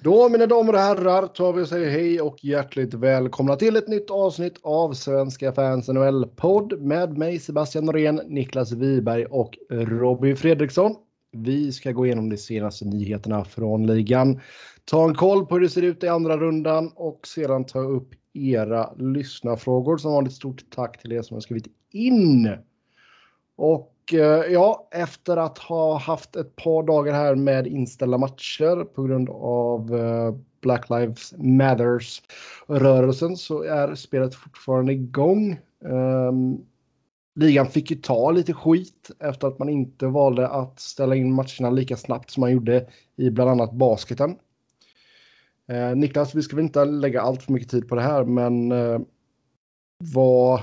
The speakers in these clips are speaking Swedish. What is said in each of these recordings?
Då mina damer och herrar tar vi och säger hej och hjärtligt välkomna till ett nytt avsnitt av Svenska fans NHL-podd med mig Sebastian Norén, Niklas Wiberg och Robin Fredriksson. Vi ska gå igenom de senaste nyheterna från ligan, ta en koll på hur det ser ut i andra rundan och sedan ta upp era lyssnarfrågor. Som vanligt stort tack till er som har skrivit in. Och Eh, ja, efter att ha haft ett par dagar här med inställda matcher på grund av eh, Black Lives Matters rörelsen så är spelet fortfarande igång. Ehm, ligan fick ju ta lite skit efter att man inte valde att ställa in matcherna lika snabbt som man gjorde i bland annat basketen. Eh, Niklas, vi ska väl inte lägga allt för mycket tid på det här, men vad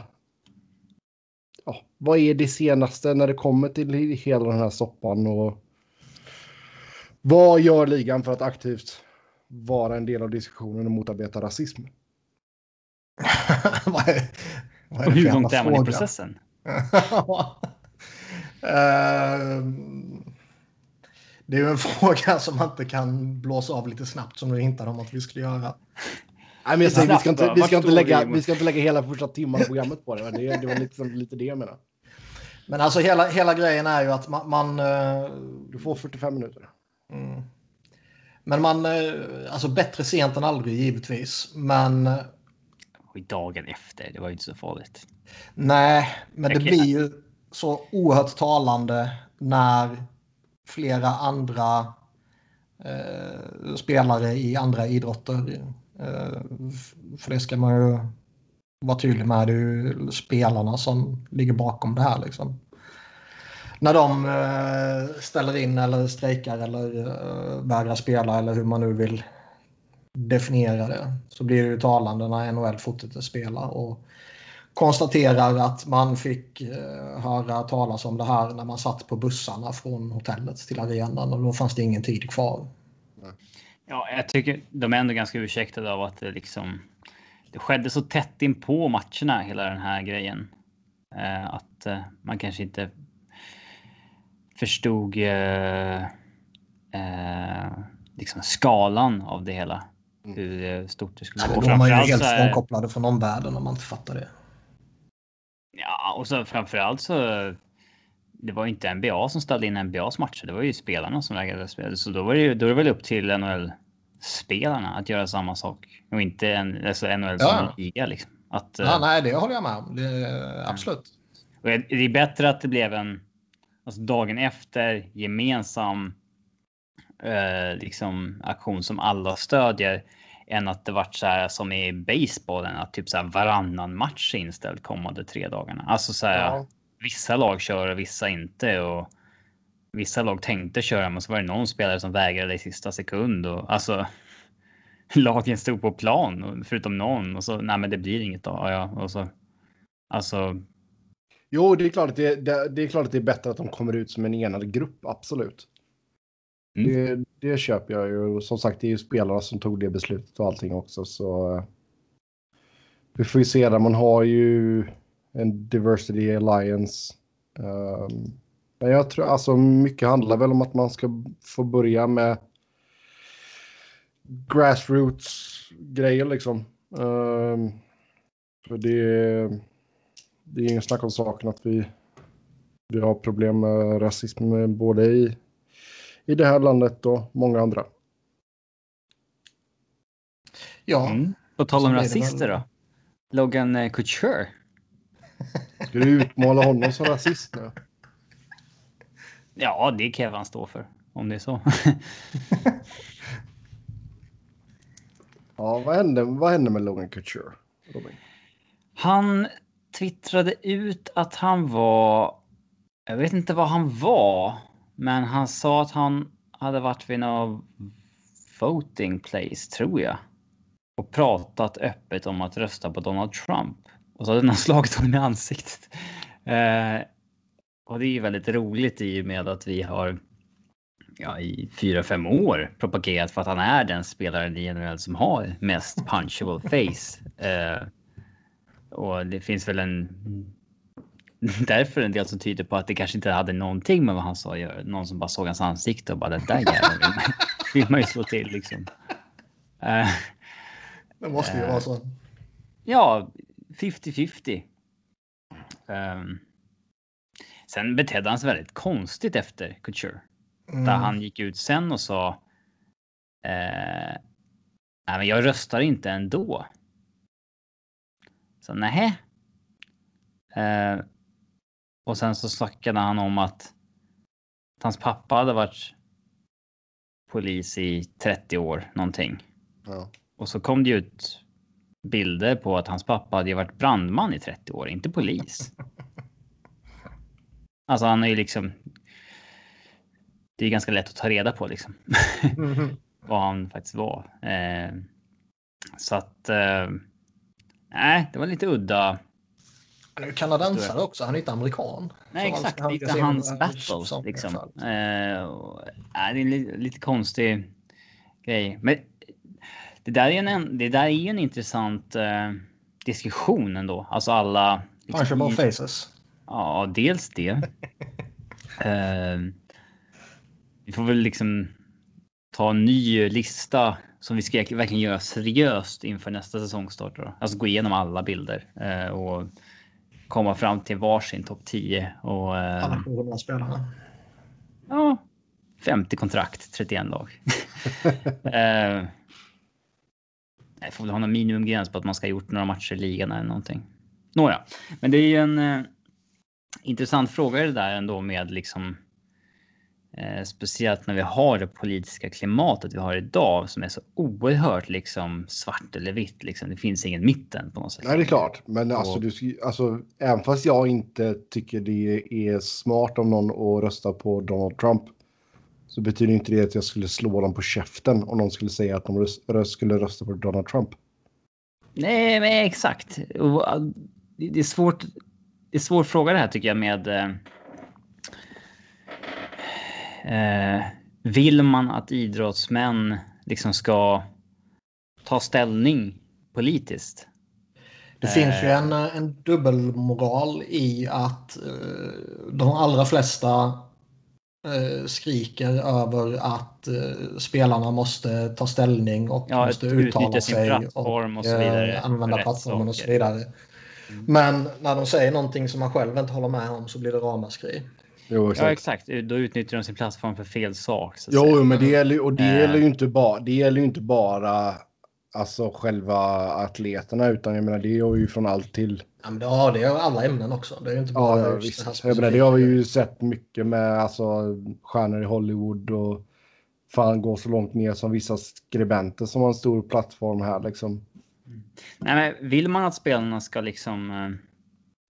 ja, vad är det senaste när det kommer till hela den här soppan och vad gör ligan för att aktivt vara en del av diskussionen och motarbeta rasism? vad är, vad är hur långt är man i processen? uh, det är ju en fråga som man inte kan blåsa av lite snabbt som du hintade om att vi skulle göra. Nej, men jag säger, vi, ska inte, vi, ska inte lägga, vi ska inte lägga hela första timmen av programmet på det. Det, det var liksom lite det jag menade. Men alltså hela, hela grejen är ju att man... man uh, du får 45 minuter. Mm. Men man... Uh, alltså bättre sent än aldrig givetvis. Men... Uh, dagen efter, det var ju inte så farligt. Nej, men det blir ju så oerhört talande när flera andra spelare i andra idrotter Eh, Eh, för det ska man ju vara tydlig med. Det är ju spelarna som ligger bakom det här. Liksom. När de eh, ställer in eller strejkar eller eh, vägrar spela eller hur man nu vill definiera det så blir det ju talande när NHL fortsätter spela och konstaterar att man fick höra talas om det här när man satt på bussarna från hotellet till arenan och då fanns det ingen tid kvar. Ja, jag tycker de är ändå ganska ursäktade av att det liksom. Det skedde så tätt in på matcherna hela den här grejen. Eh, att eh, man kanske inte. Förstod. Eh, eh liksom skalan av det hela. Mm. Hur stort det skulle vara. Då är man ju helt frånkopplade från omvärlden om man inte fattar det. Ja, och så framförallt så det var inte NBA som ställde in NBAs matcher. Det var ju spelarna som vägrade spela. Så då var det ju, då är det väl upp till NHL-spelarna att göra samma sak. Och inte en, alltså NHL som ja. liga liksom. Att, ja, nej, det håller jag med om. Det, absolut. Och det är bättre att det blev en, alltså dagen efter, gemensam eh, liksom aktion som alla stödjer än att det vart så här som i basebollen att typ så här varannan match är inställd kommande tre dagarna. Alltså så här. Ja vissa lag kör och vissa inte. Och vissa lag tänkte köra, men så var det någon spelare som vägrade i sista sekund. Och, alltså, lagen stod på plan, förutom någon. Och så, nej men det blir inget då. Ja, och så, alltså. Jo, det är, klart att det, det, det är klart att det är bättre att de kommer ut som en enad grupp, absolut. Mm. Det, det köper jag ju. Som sagt, det är ju spelarna som tog det beslutet och allting också. Så vi får ju se där. Man har ju en Diversity Alliance. Um, men jag tror alltså mycket handlar väl om att man ska få börja med grassroots grejer liksom. Um, för det, det är ingen snack om saken att vi, vi har problem med rasism både i, i det här landet och många andra. Ja. Mm. På tal om rasister då. Logan eh, Couture Ska du utmåla honom som rasist nu? Ja, det kan han stå för. Om det är så. ja, vad hände, vad hände med Logan Couture? Robin? Han twittrade ut att han var... Jag vet inte vad han var. Men han sa att han hade varit vid någon voting place, tror jag. Och pratat öppet om att rösta på Donald Trump. Och så hade någon slagit honom i ansiktet. Eh, och det är ju väldigt roligt i och med att vi har ja, i fyra, fem år propagerat för att han är den spelaren i NHL som har mest punchable face. Eh, och det finns väl en därför en del som tyder på att det kanske inte hade någonting med vad han sa att göra. Någon som bara såg hans ansikte och bara det där jäveln vill man ju slå till liksom. Eh, Det måste ju Eh. vara så. ja, 50-50. Ehm, sen betedde han sig väldigt konstigt efter Couture. Mm. Där han gick ut sen och sa. Eh, Nej, men jag röstar inte ändå. Så nähä. Eh, och sen så snackade han om att, att hans pappa hade varit polis i 30 år någonting. Ja. Och så kom det ut bilder på att hans pappa hade varit brandman i 30 år, inte polis. Alltså han är ju liksom. Det är ganska lätt att ta reda på liksom Mhm. vad han faktiskt var. Eh, så att. Eh, nej, det var lite udda. Han är ju kanadensare också, han är inte amerikan. Nej, exakt. han Lite se hans battle som- liksom. som- Eh, och, nej, det är en li- lite konstig grej. Men det där är en, det där är en intressant eh, diskussion ändå. Alltså alla. liksom Punchable i- faces. Ja, dels det. eh, vi får väl liksom ta en ny lista som vi ska verkligen göra seriöst inför nästa säsongstart. Då. Alltså gå igenom alla bilder eh, och komma fram till varsin topp 10 och eh, Alla 700 spelarna. ja, 50 kontrakt, 31 lag. eh, jag får väl ha någon minimumgräns på att man ska ha gjort några matcher i ligan eller någonting. Nåja, men det är ju en eh, intressant fråga det där ändå med liksom. Eh, speciellt när vi har det politiska klimatet vi har idag som är så oerhört liksom svart eller vitt. Liksom. Det finns ingen mitten på något sätt. Nej, det är klart. Men alltså, Och- du, sk- alltså, även fast jag inte tycker det är smart om någon att rösta på Donald Trump så betyder inte det att jag skulle slå dem på käften om någon skulle säga att de röst, skulle rösta på Donald Trump. Nej, men exakt. Det är svårt. Det är svår fråga det här tycker jag med. Eh, eh, vill man att idrottsmän liksom ska ta ställning politiskt? Det finns ju Eh. en, en dubbelmoral i att eh, de allra flesta skriker över att eh, spelarna måste ta ställning och Ja, måste uttala sig plattform och så eh, vidare för använda plattformen och så vidare. Men när de säger någonting som man själv inte håller med om så blir det ramaskri. Jo, Ja, exakt. exakt. Då utnyttjar de sin plattform för fel sak. Så att säga. Jo, men det gäller, och det Eh. gäller ju inte bara, det gäller inte bara alltså själva atleterna utan jag menar det är ju från allt till. Ja, men det, ja, det är alla ämnen också. Det är inte Ja, bara ja det visst. Jag menar, det har vi ju sett mycket med alltså stjärnor i Hollywood och fan går så långt ner som vissa skribenter som har en stor plattform här liksom. Nej, men vill man att spelarna ska liksom eh,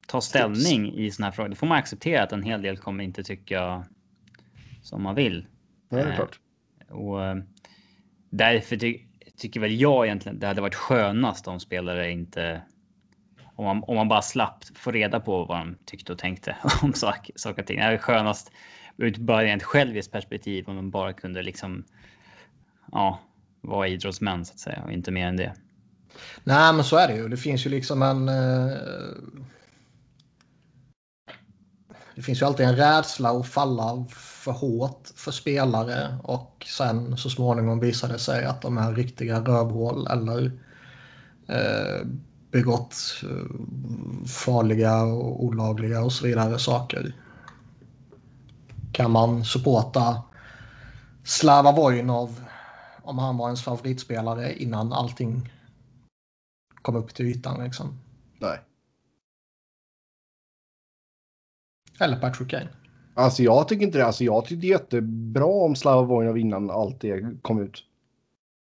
ta ställning i såna här frågor, då får man acceptera att en hel del kommer inte tycka som man vill. Ja, det är Eh, klart. Och eh, därför ty tycker väl jag egentligen det hade varit skönast om spelare inte om man, om man bara slapp få reda på vad de tyckte och tänkte om sak, saker och ting. Det är skönast ut bara rent själviskt perspektiv om de bara kunde liksom. Ja, vara idrottsmän så att säga och inte mer än det. Nej, men så är det ju. Det finns ju liksom en... Eh, det finns ju alltid en rädsla att falla för hårt för spelare och sen så småningom visar det sig att de är riktiga rövhål eller eh, begått eh, farliga och olagliga och så vidare saker. Kan man supporta Slava Vojnov om han var ens favoritspelare innan allting kom upp till ytan liksom. Nej. Eller Patrick Kane. Alltså jag tycker inte det. Alltså jag tyckte jättebra om Slava Vojnov innan allt det kom ut.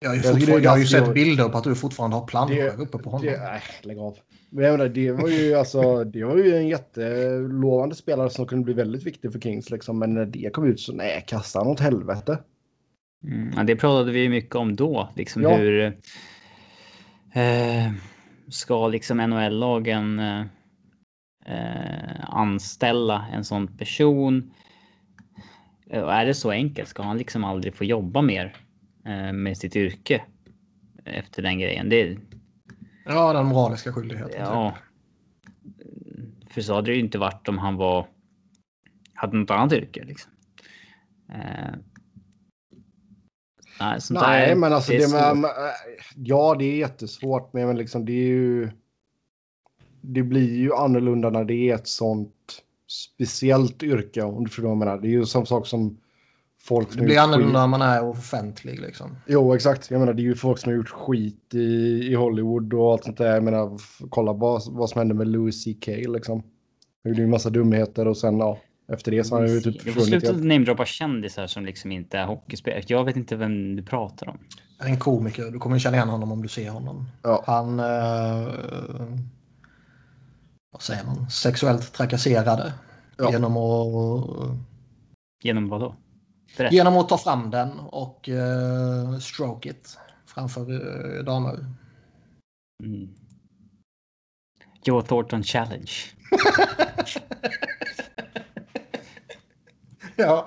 Jag har ju, Jag jag har ju sett bilder på att du fortfarande har planscher uppe på honom. Det, nej, lägg av. Men jag menar, det var ju alltså, det var ju en jättelovande spelare som kunde bli väldigt viktig för Kings liksom. Men när det kom ut så nej, kasta han åt helvete. Mm, ja, det pratade vi mycket om då, liksom Ja. hur eh, ska liksom NHL-lagen eh, eh, anställa en sån person? Eh, Och är det så enkelt? Ska han liksom aldrig få jobba mer med sitt yrke efter den grejen? Det, Ja, den moraliska skyldigheten. ja. För så hade det ju inte varit om han var hade något annat yrke liksom. Eh, Nej, sånt Nej, där, men alltså det det, är med, svårt. Ja, det är jättesvårt, men liksom det är ju... Det blir ju annorlunda när det är ett sånt speciellt yrke, om du förstår vad jag menar. Det är ju som sak som folk som Det blir annorlunda när man är offentlig liksom. Jo, exakt. Jag menar, det är ju folk som har gjort skit i, i Hollywood och allt sånt där. Jag menar, kolla vad, vad som hände med Louis CK liksom. Han gjorde ju en massa dumheter och sen, ja, efter det så har han ju typ försvunnit sluta namedroppa kändisar som liksom inte är hockeyspelare. Jag vet inte vem du pratar om. En komiker, du kommer känna igen honom om du ser honom. Ja. Han... Eh, vad säger man? Sexuellt trakasserade. Ja. Genom att Genom vad då? Berätta. Genom att ta fram den och uh, stroke it framför uh, damer. Mm. Joe Thornton Challenge. Ja.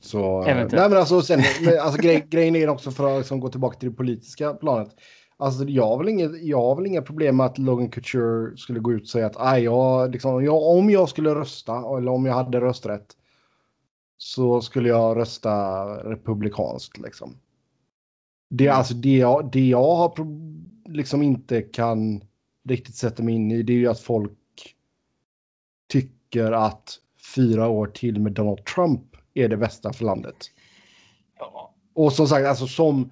Så, eh, Eventuellt. nej men alltså, sen, men, alltså grej, grejen är också för att liksom, gå tillbaka till det politiska planet. Alltså jag har väl inget, jag har väl inga problem med att Logan Couture skulle gå ut och säga att aj, jag, liksom, jag, om jag skulle rösta eller om jag hade rösträtt så skulle jag rösta republikanskt liksom. Det, är alltså, det, jag, det jag har liksom inte kan riktigt sätta mig in i det är ju att folk tycker att fyra år till med Donald Trump är det bästa för landet. Ja. Och som sagt, alltså som...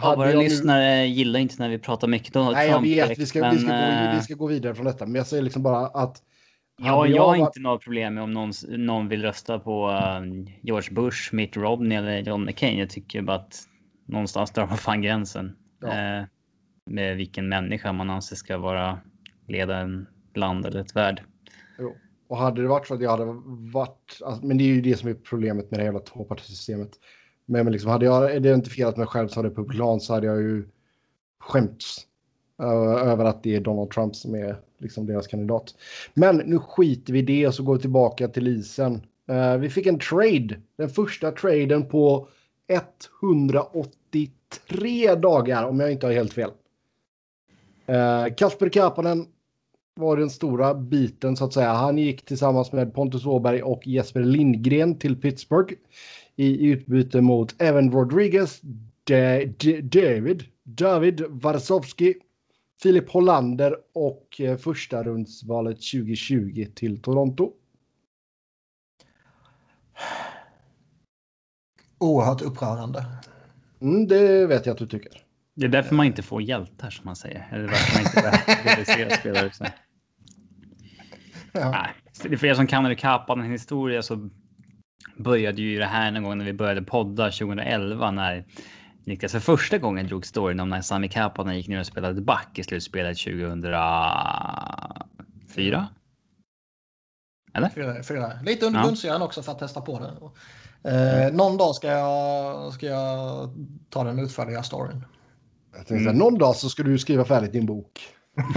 Ja, våra jag nu- lyssnare gillar inte när vi pratar mycket Donald Nej, jag Trump. vet. direkt, Vi ska, men, vi, ska gå, eh, vi ska gå vidare från detta. Men jag säger liksom bara att... Ja, hade jag har inte några problem med om någon, någon vill rösta på eh, George Bush, Mitt Romney eller John McCain. Jag tycker bara att någonstans drar man fan gränsen. Ja. Eh, med vilken människa man anser ska vara leda en land eller ett värld. Jo. Och hade det varit så att jag hade varit... Alltså, men det är ju det som är problemet med det jävla tvåpartisystemet. Men, men liksom, hade jag identifierat mig själv som republikan så hade jag ju skämts över att det är Donald Trump som är liksom deras kandidat. Men nu skiter vi i det och så går vi tillbaka till isen. Uh, eh, vi fick en trade. Den första traden på 183 dagar om jag inte har helt fel. Uh, Kasper Kapanen var den stora biten så att säga. Han gick tillsammans med Pontus Åberg och Jesper Lindgren till Pittsburgh i utbyte mot Evan Rodriguez, De De David, David Varsovski, Filip Hollander och eh, första rundsvalet 2020 till Toronto. Oerhört upprörande. Mm, det vet jag att du tycker. Det är därför man inte får hjältar som man säger. Eller varför man inte börjar realisera spelare. Så. Ja. Nej, för för er som kan Kapan en historia så började ju det här någon gång när vi började podda 2011 när Niklas för första gången drog storyn om när Sami Kapanen gick ner och spelade back i slutspelet 2004. Eller? Fyra, fyra. Lite under Ja. grundserien också för att testa på det. Eh, någon dag ska jag, ska jag ta den utförliga storyn. Jag tänkte, så här, Någon dag så ska du skriva färdigt din bok.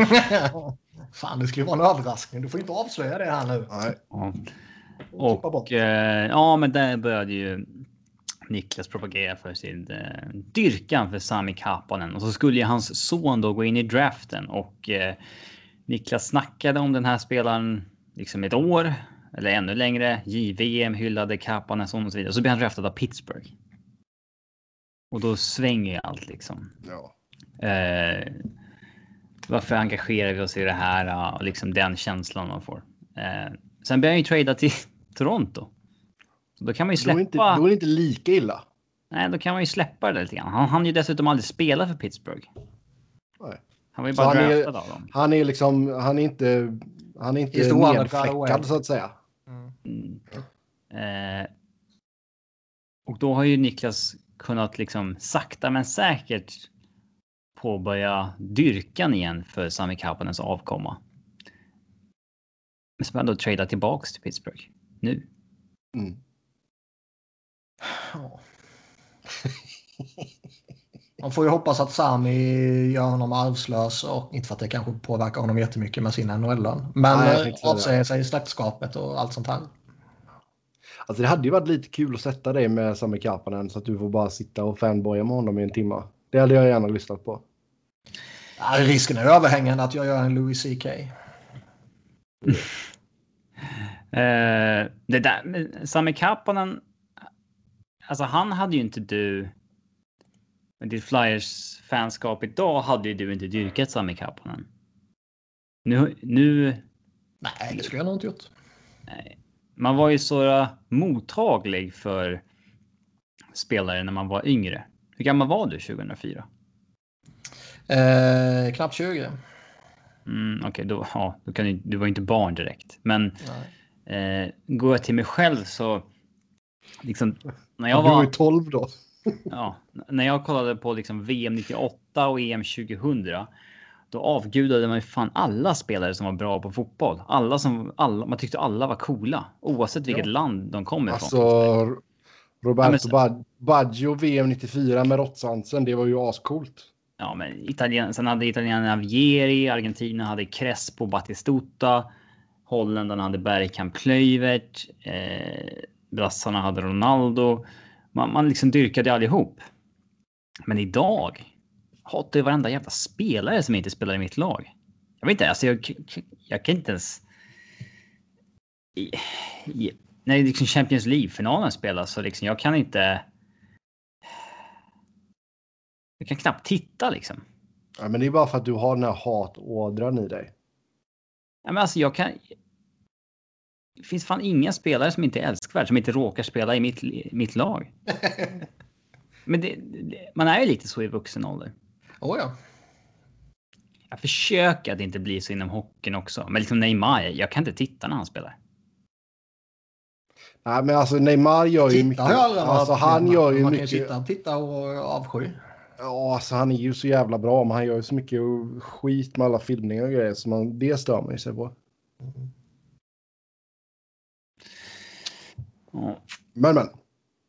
Fan, det skulle vara en överraskning. Du får inte avslöja det här nu. Nej. Ja. Bort. Och eh, ja, men där började ju Niklas propagera för sin eh, dyrkan för Sami Kapanen och så skulle ju hans son då gå in i draften och eh, Niklas snackade om den här spelaren liksom ett år eller ännu längre. JVM hyllade Kapanen och så vidare. Så blev han draftad av Pittsburgh. Och då svänger ju allt liksom. Ja. Eh, varför engagerar vi oss i det här? Och liksom den känslan man får. Eh, sen börjar han ju trada till Toronto. Så då kan man ju Då, är släppa. inte, då är det inte lika illa. Nej, då kan man ju släppa det lite grann. Han hann ju dessutom aldrig spela för Pittsburgh. Nej. Han var ju bara han är- av dem. Han är liksom, han är inte, han är inte nedfläckad så att säga. Mm. Eh, och då har ju Niklas kunnat liksom sakta men säkert påbörja dyrkan igen för Sami Kapanens avkomma. Men som ändå tradar tillbaks till Pittsburgh nu. Mm. Ja. Man får ju hoppas att Sami gör honom arvslös och inte för att det kanske påverkar honom jättemycket med sin NHL-lön. Men eh, avsäger sig släktskapet och allt sånt här. Alltså det hade ju varit lite kul att sätta dig med Sami Kapanen så att du får bara sitta och fanboya med honom i en timme. Det hade jag gärna lyssnat på. Ja, risken är överhängande att jag gör en Louis CK. Eh, det där Sami Kapanen. Alltså han hade ju inte du med ditt Flyers-fanskap idag hade ju du inte dyrkat Sami Kapanen. Nu, nu... Nej, det skulle jag nog inte gjort. Nej. Man var ju så mottaglig för spelare när man var yngre. Hur gammal var du 2004? Eh, knappt 20. Mm, Okej, okay, då, ja, då kan du, du var inte barn direkt. Men eh, går jag till mig själv så... Liksom, när jag Du var var, ju 12 då. ja, när jag kollade på liksom VM 98 och EM 2000. Då avgudade man ju fan alla spelare som var bra på fotboll. Alla som, alla, man tyckte alla var coola. Oavsett vilket Ja. land de kom ifrån. Alltså, Roberto Ja, Bag- Baggio VM 94 med råttsvansen, det var ju ascoolt. Ja, men Italien, sen hade italienarna Vieri, Argentina hade Crespo, Batistuta, Holländarna hade Bergkamp, Kluivert, eh, brassarna hade Ronaldo. Man, man liksom dyrkade allihop. Men idag hatar jag varenda jävla spelare som inte spelar i mitt lag. Jag vet inte, alltså jag, jag kan inte ens... I, i, när liksom Champions League-finalen spelas så liksom jag kan inte... Jag kan knappt titta liksom. Ja, men det är bara för att du har den här hatådran i dig. Ja, men alltså jag kan... Det finns fan inga spelare som inte är älskvärd som inte råkar spela i mitt, mitt lag. Men det, det, man är ju lite så i vuxen ålder. Oh, ja. Jag försöker att inte bli så inom hockeyn också. Men liksom Neymar, jag kan inte titta när han spelar. Nej, men alltså Neymar gör ju Titta mycket. Alltså han gör ju Man kan ju mycket. sitta, titta och avsky. Ja, alltså han är ju så jävla bra, men han gör ju så mycket skit med alla filmningar och grejer så man, det stör man ju sig på. Ja. Men men,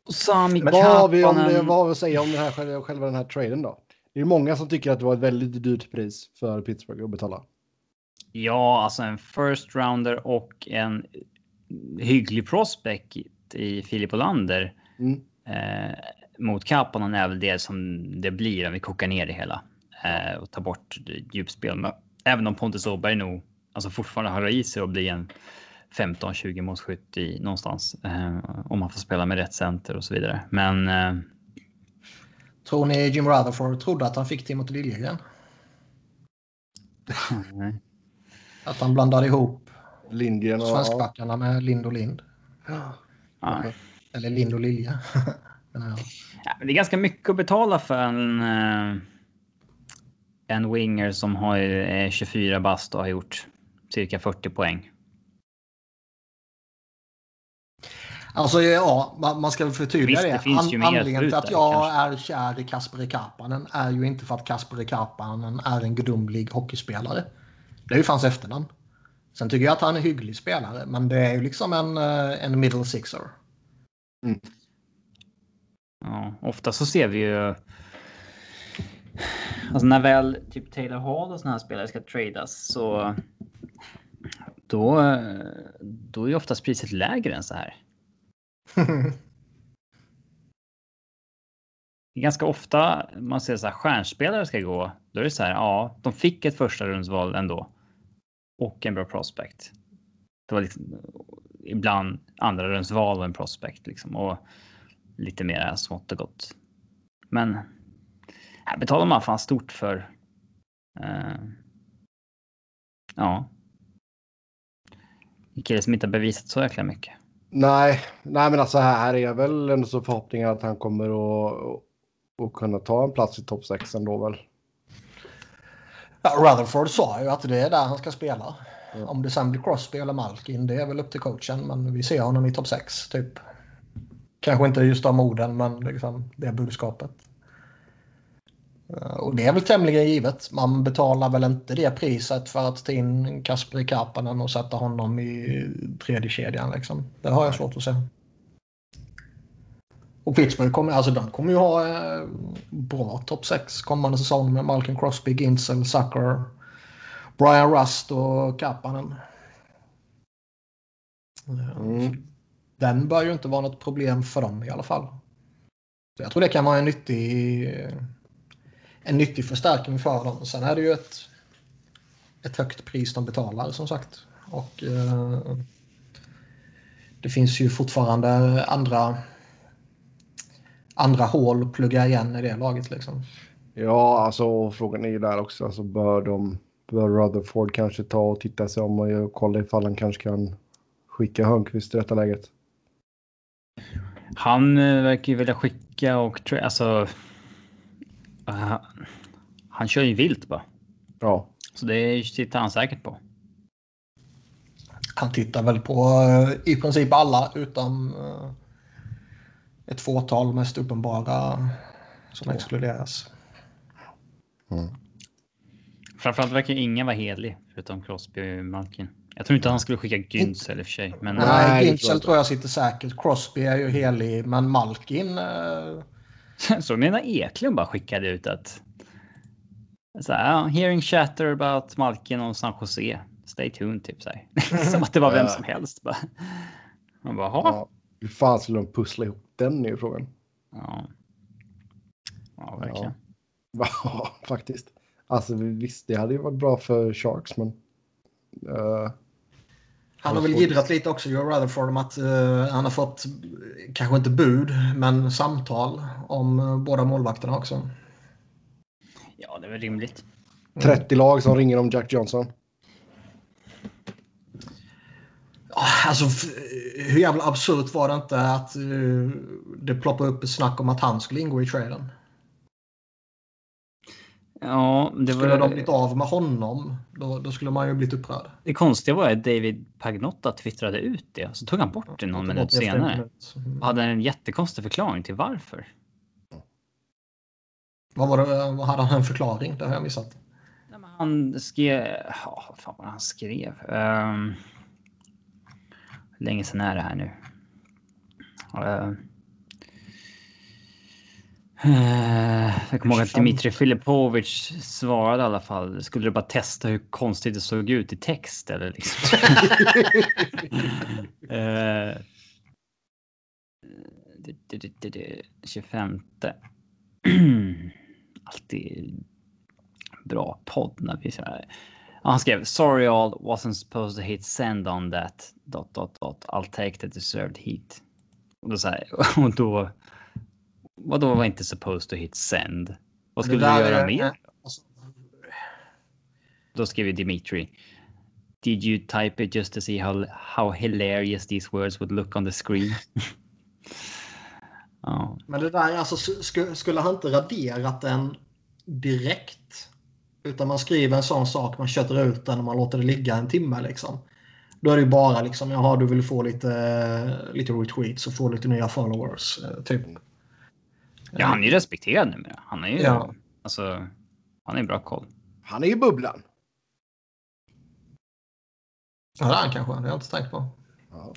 Sami vad har vi om det, Kapanen. vad har vi att säga om den här själva, själva den här traden då? Det är många som tycker att det var ett väldigt dyrt pris för Pittsburgh att betala. Ja, alltså en first rounder och en hygglig prospect i Filip Olander. Mm. Eh, mot Kapanen är väl det som det blir om vi kokar ner det hela. Eh, och tar bort djupspel. Men även om Pontus Åberg nog alltså fortfarande har i sig och bli en 15-20 målskytt i någonstans. Eh, om man får spela med rätt center och så vidare. Men eh, Tror ni Jim Rutherford trodde att han fick Timothy Liljegren? nej. Att han blandade ihop Lindgren och... svenskbackarna med Lind och Lind. Ja. Eller Lind och Lilja. Ja, men det är ganska mycket att betala för en, eh, en winger som har eh, 24 bast och har gjort cirka 40 poäng. Alltså ja, man ska väl förtydliga Visst, det. det mer anledningen till att jag är kär i Kasperi Kapanen är ju inte för att Kasperi Kapanen är en gudomlig hockeyspelare. Det är ju hans efternamn. Sen tycker jag att han är hygglig spelare, men det är ju liksom en, eh, en middle sixer. Ja, ofta så ser vi ju. Alltså när väl typ Taylor Hall och såna här spelare ska tradas så. Då, eh, då är oftast priset lägre än så här. Ganska ofta man ser så här stjärnspelare ska gå. Då är det så här. Ja, de fick ett första rundsval ändå. Och en bra prospect. Det var liksom ibland andra rundsval och en prospect liksom och lite mer smått och gott. Men här betalar man fan stort för. Eh, ja. En kille som inte har bevisat så jäkla mycket. Nej, nej, men alltså här är väl ändå så förhoppningar att han kommer att, att kunna ta en plats i topp 6 ändå väl. Ja, Rutherford sa ju att det är där han ska spela. Ja. Om det sen blir Crosby eller Malkin, det är väl upp till coachen. Men vi ser honom i topp 6 typ. Kanske inte just de orden, men liksom det budskapet. Eh, Och det är väl tämligen givet. Man betalar väl inte det priset för att ta in Kasperi Kapanen och sätta honom i tredje kedjan liksom. Det har jag svårt att se. Och Pittsburgh kommer, alltså de kommer ju ha eh, bra topp 6 kommande säsong med Malcolm Crosby, Ginzel, Zucker, Brian Rust och Kapanen. Eh, Mm. Den bör ju inte vara något problem för dem i alla fall. Så jag tror det kan vara en nyttig, en nyttig förstärkning för dem. Sen är det ju ett, ett högt pris de betalar som sagt. Och eh, det finns ju fortfarande andra andra hål plugga igen i det laget liksom. Ja, alltså frågan är ju där också. Alltså, bör, de, bör Rutherford kanske ta och titta sig om och kolla ifall han kanske kan skicka Hörnqvist i detta läget? Han eh, verkar ju vilja skicka och alltså. Uh, han kör ju vilt bara. Ja. Så det tittar han säkert på. Han tittar väl på uh, i princip alla utom uh, ett fåtal mest uppenbara som oh. exkluderas. Mm. Framförallt verkar ingen vara helig förutom Crosby och Malkin. Jag tror inte han skulle skicka Güntz eller för sig. Men... Nej, Güntzel tror jag sitter säkert. Crosby är ju helig, men Malkin... Uh... Så menar Eklund bara skickade ut att... Så här, hearing chatter about Malkin och San Jose. Stay tuned, typ så här. Som att det var vem som helst. Bara. Man bara, ja. Hur fan skulle de pussla ihop den är frågan. Ja. Ja, verkligen. Ja, faktiskt. Alltså visst, det hade ju varit bra för Sharks, men... Uh, han har väl jiddrat lite också, Joe Rutherford, om att uh, han har fått, kanske inte bud, men samtal om uh, båda målvakterna också. Ja, det är väl rimligt. 30 lag som ringer om Jack Johnson. Alltså, hur jävla absurt var det inte att uh, det ploppade upp ett snack om att han skulle ingå i traden? Ja, det skulle de blivit av med honom, då, då, skulle man ju blivit upprörd. Det konstiga var att David Pagnotta twittrade ut det, så tog han bort det någon minut senare. Minut. Mm. Och hade en jättekonstig förklaring till varför. Vad var det, hade han en förklaring? Det har jag missat. Han skrev... Ja, vad fan var han skrev? Um, länge sedan är det här nu? Uh, jag kommer ihåg att Dmitrij Filipovic svarade i alla fall. Skulle du bara testa hur konstigt det såg ut i text eller liksom? uh, 25. Alltid bra podd när vi så här. Han skrev sorry all wasn't supposed to hit send on that dot dot dot I'll take the deserved heat. Och då, så här, och då Vadå var inte supposed to hit send? Vad skulle du göra är, mer? Alltså... Då skrev Dimitri. Did you type it just to see how, how hilarious these words would look on the screen? ja. Men det där, alltså skulle han inte raderat den direkt? Utan man skriver en sån sak, man köttar ut den och man låter det ligga en timme liksom. Då är det ju bara liksom, jaha du vill få lite, lite retweets och få lite nya followers. Eh, typ. Ja, han är ju respekterad numera. Han är ju... Ja. Alltså, han är bra koll. Han är i bubblan. Ja, det är han kanske. Det har jag inte tänkt på. Ja.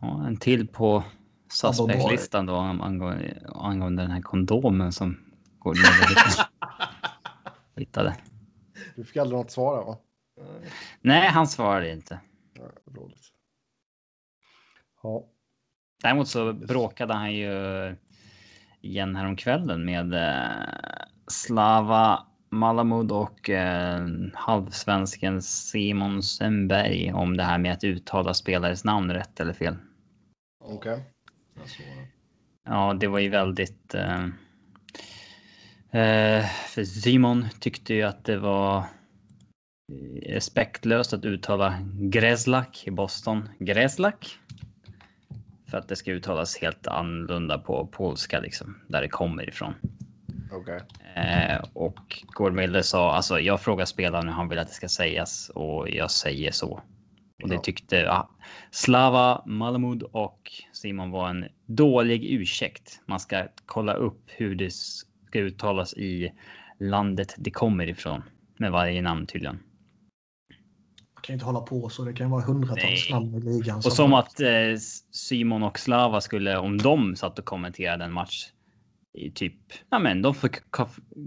ja en till på suspect-listan då angående, angående den här kondomen som går ner hittade. Du fick aldrig något svar va? Nej, han svarade inte. Ja, Ja. Däremot så bråkade han ju igen häromkvällen med eh, Slava Malamud och eh, halvsvensken Simon Semberg om det här med att uttala spelares namn rätt eller fel. Okej. Okay. Ja, det var ju väldigt. Eh, eh, för Simon tyckte ju att det var respektlöst att uttala Gräslak i Boston. Gräslak för att det ska uttalas helt annorlunda på polska liksom, där det kommer ifrån. Okay. Eh, och Gårdmilde sa, alltså jag frågar spelaren hur han vill att det ska sägas och jag säger så. Och det tyckte ja, Slava Malamud och Simon var en dålig ursäkt. Man ska kolla upp hur det ska uttalas i landet det kommer ifrån med varje namn tydligen kan inte hålla på så. Det kan vara hundratals namn i ligan. Och som att eh, Simon och Slava skulle, om de satt och kommenterade en match i typ, ja men de får,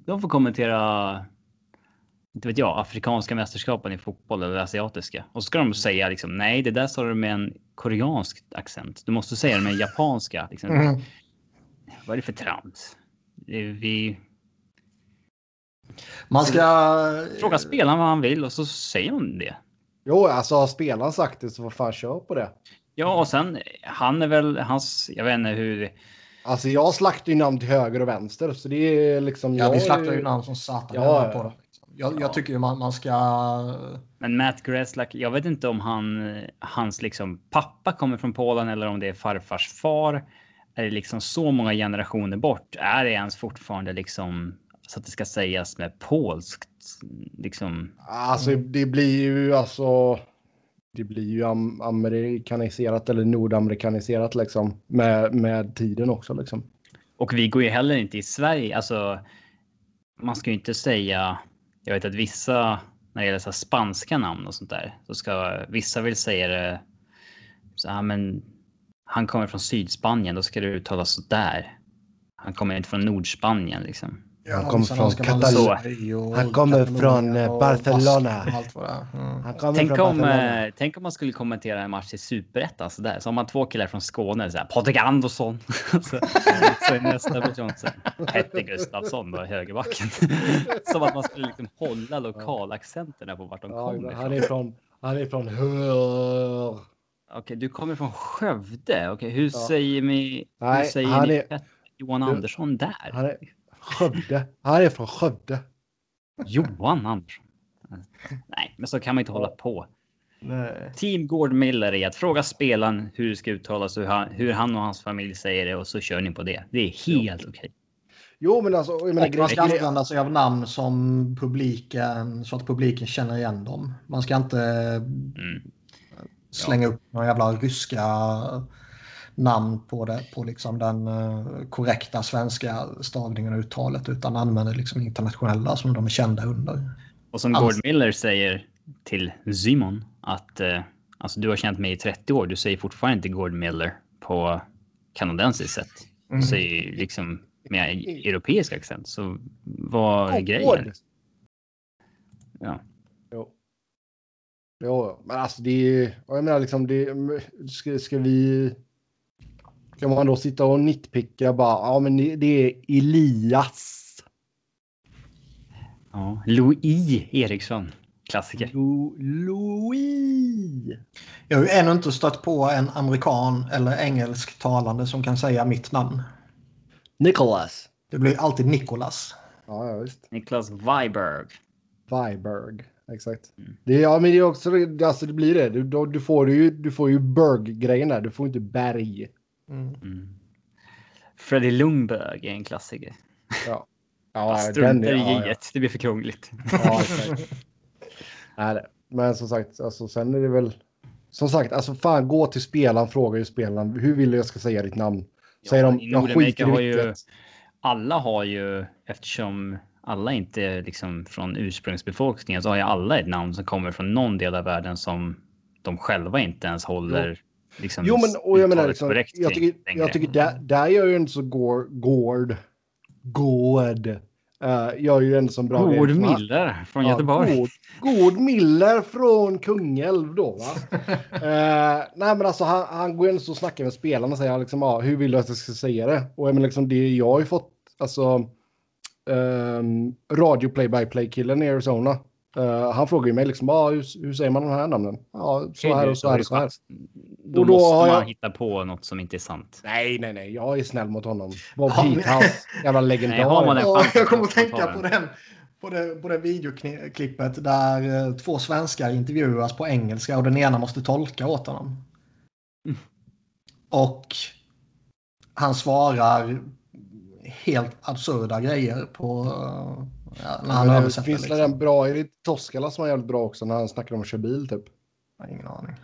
de får kommentera inte vet jag, afrikanska mästerskapen i fotboll eller asiatiska. Och så ska de säga liksom nej, det där sa du med en koreansk accent. Du måste säga det med en japanska. Liksom. Mm. Vad är det för trams? Vi. Man ska fråga spelaren vad han vill och så säger hon det. Jo, alltså har spelaren sagt det så får fan kör på det. Ja, och sen han är väl hans. Jag vet inte hur. Alltså jag slaktar ju namn till höger och vänster så det är liksom. Ja, vi jag slaktar är- ju namn som satan Ja, på dem. liksom. Jag, Ja. jag tycker ju man, man ska... Men Matt Greslak, jag vet inte om han, hans liksom pappa kommer från Polen eller om det är farfars far. Är det liksom så många generationer bort? Är det ens fortfarande liksom så att det ska sägas med polskt? Liksom. Alltså det blir ju alltså. Det blir ju am amerikaniserat eller nordamerikaniserat liksom med, med tiden också liksom. Och vi går ju heller inte i Sverige. Alltså, man ska ju inte säga. Jag vet att vissa när det gäller så här spanska namn och sånt där så ska vissa vill säga det. Så här, men han kommer från Sydspanien, då ska det uttalas så där. Han kommer inte från Nordspanien liksom. Ja, kommer från ska man Katal- säga och Han kommer Katalonien från, eh, Barcelona. Mm. Han kommer Tänk från om, Barcelona. eh, tänk om man skulle kommentera en match i superettan så där. Så har man två killar från Skåne, så här, Patrik Andersson. så, så är nästa person så Petter Gustafsson var högerbacken. Som att man skulle liksom hålla lokalaccenterna på vart de Ja, kommer han ifrån. är från. Han är från Hör. Okej, du kommer från Skövde. Okej, hur Ja. säger ni? Hur Nej, säger han ni är- Johan Du- Andersson där? Skövde. Han är från Skövde. Johan Andersson. Nej, men så kan man inte hålla på. Nej. Team Gord Miller är att fråga spelaren hur det ska uttalas och hur han, hur han och hans familj säger det och så kör ni på det. Det är helt okej. Jo, men alltså. Jag menar, man ska använda sig av namn som publiken, så att publiken känner igen dem. Man ska inte Mm. slänga upp några jävla ryska namn på, det, på liksom den eh, korrekta svenska stavningen och uttalet utan använder liksom internationella som de är kända under. Och som. Gord Miller säger till Simon att eh, alltså du har känt mig i 30 år. Du säger fortfarande inte Gord Miller på kanadensiskt sätt. Du säger liksom med europeisk accent. Så vad är Gord. grejen? Ja. Jo. Jo, men alltså det är. Jag menar liksom det. Ska, ska vi. Ska man då sitta och nitpicka bara. Ja, men det, är Elias. ja. Louis Eriksson. Klassiker. Lo, Louis. Jag har ju ännu inte stött på en amerikan eller engelsktalande som kan säga mitt namn. Nicholas. Det blir alltid Nicholas. Ja, ja visst. Niklas Weiberg. Viberg. Exakt. Mm. Det, ja, men det är också alltså det blir det. Du, då, du får ju, du får ju Berg-grejen där. Du får inte Berg. Mm. Mm. Freddie Lundberg är en klassiker. Ja. Ja, Struntar i ja, ja. J1. Det blir för krångligt. Ja. Nej, men som sagt, alltså, sen är det väl... Som sagt, alltså fan gå till spelaren, fråga ju spelaren hur vill du jag ska säga ditt namn? Säger de, jag skiter har ju- alla har ju, eftersom alla inte är liksom från ursprungsbefolkningen, så har ju alla ett namn som kommer från någon del av världen som de själva inte ens håller liksom, Jo, men och jag menar liksom, korrekt jag tycker, jag tycker där, där gör ju inte så Gård, Gård, Gård, uh, gör ju ändå som bra Gård Miller från Ja, Göteborg. Gård, Gård Miller från Kungälv då va? Eh, nej men alltså han, han går in och snackar med spelarna och säger liksom, ja, hur vill du att jag ska säga det? Och jag menar liksom det jag har ju fått, alltså um, radio play-by-play killen i Arizona. Eh, han frågar ju mig liksom, ja, hur, hur säger man de här namnen? Ja, så här och så här och så här. Då, Och då måste har man jag- hitta på något som inte är sant. Nej, nej, nej, jag är snäll mot honom. Bob Ja, Heathouse, jävla legendar. Nej, har man en Ja, jag kommer att tänka på den. På det, på det videoklippet där eh, två svenskar intervjuas på engelska och den ena måste tolka åt honom. Mm. Och han svarar helt absurda grejer på eh, ja, när han Men det översätter. finns Liksom. det en bra, är det Toskala som är jävligt bra också när han snackar om att köra bil typ? Jag har ingen aning.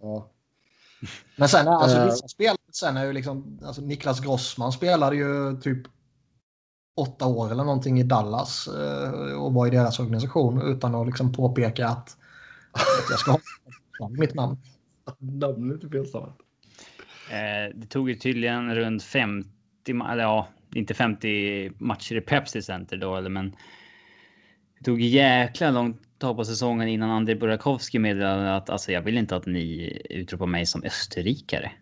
Ja. Men sen alltså, Eh. vissa spelare sen är ju liksom, alltså Niklas Grossman spelade ju typ åtta år eller någonting i Dallas eh, och var i deras organisation utan att liksom påpeka att, att jag ska ha mitt namn. Namnet är felstavat. Eh, det tog ju tydligen runt 50, ma- eller ja, inte 50 matcher i Pepsi Center då, eller men. Det tog jäkla långt tag på säsongen innan Andrei Burakovsky meddelade att alltså, jag vill inte att ni utropar mig som österrikare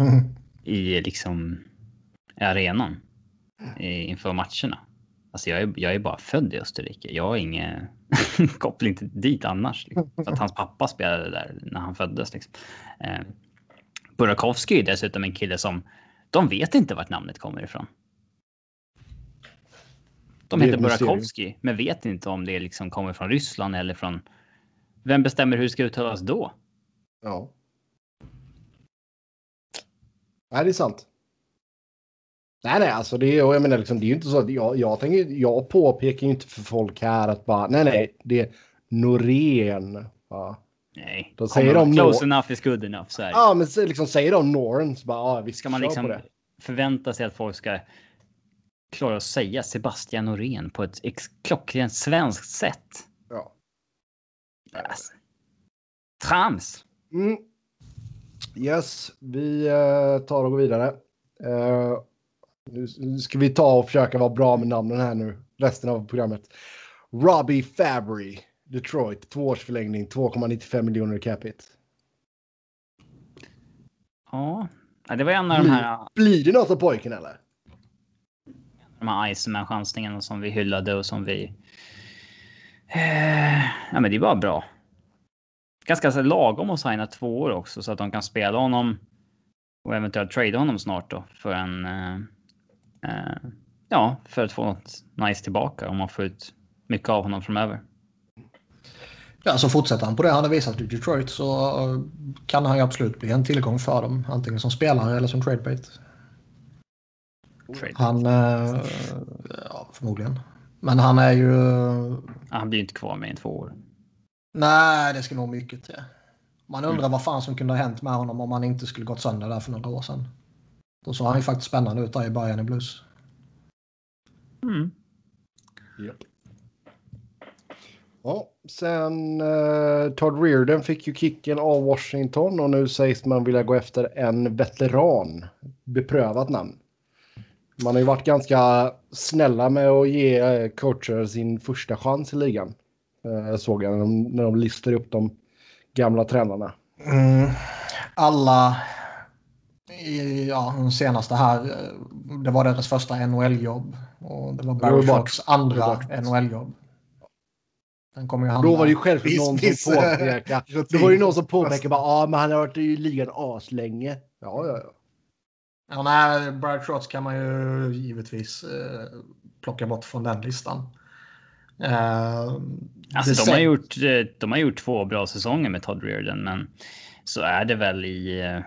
Mm. i liksom arenan i, inför matcherna. Alltså jag är, jag är bara född i Österrike. Jag har ingen koppling till dit annars. Liksom. Så att hans pappa spelade där när han föddes. Liksom. Eh, Burakovsky är dessutom en kille som De vet inte vart namnet kommer ifrån. De heter. Burakovsky, men vet inte om det liksom kommer från Ryssland eller från... Vem bestämmer hur det ska uttalas då? Ja. Nej, det är sant. Nej, nej, alltså det jag menar liksom, det är ju inte så att jag, jag tänker, jag påpekar ju inte för folk här att bara, nej, nej, det är Norén. Ja, Nej, Då säger de close nå- enough is good enough. Så här. ja men liksom säger de Norn så bara, ja, visst ska man liksom förvänta sig att folk ska klara att säga Sebastian Norén på ett klockrent svenskt sätt? Ja. Alltså. Trams! Mm. Yes, vi eh, tar och går vidare. Eh, nu ska vi ta och försöka vara bra med namnen här nu, resten av programmet. Robbie Fabry, Detroit, tvåårsförlängning, 2,95 miljoner capita. Ja, Ja, det var en av de här, Blir det något av pojken eller? De här Iceman-chansningarna som vi hyllade och som vi... Eh, ja, men det är bara bra. Ganska så lagom att signa två år också så att de kan spela honom och eventuellt trade honom snart då för en... Eh, eh, ja, för att få något nice tillbaka om man får ut mycket av honom framöver. Ja, så fortsätter han på det han har visat i Detroit så kan han ju absolut bli en tillgång för dem. Antingen som spelare eller som tradebait. Trade. Han... Eh, ja, förmodligen. Men han är ju... Han blir ju inte kvar med i två år. Nej, det ska nog mycket till. Man undrar vad fan som kunde ha hänt med honom om han inte skulle gått sönder där för några år sedan. Då såg han ju faktiskt spännande ut där i början i Blues. Mm. Ja, sen eh, Todd Reardon fick ju kicken av Washington och nu sägs man vilja gå efter en veteran. Beprövat namn. Man har ju varit ganska snälla med att ge eh, coacher sin första chans i ligan. Eh, såg jag när de, när de listar upp de gamla tränarna. Mm. Alla ja, de senaste här, eh, det var deras första NHL-jobb. Och det var Det Barry Trotz andra det NHL-jobb. Den kommer ju handla... Då var det ju självklart någon som påpekade. Då var det ju någon som påpekade bara, ja men han har varit i ligan aslänge. Ja, ja, ja. Ja, nej, Barry Trotz kan man ju givetvis eh, plocka bort från den listan. Eh, Alltså, de, har gjort, eh, de har gjort två bra säsonger med Todd Reardon, men så är det väl i... eh,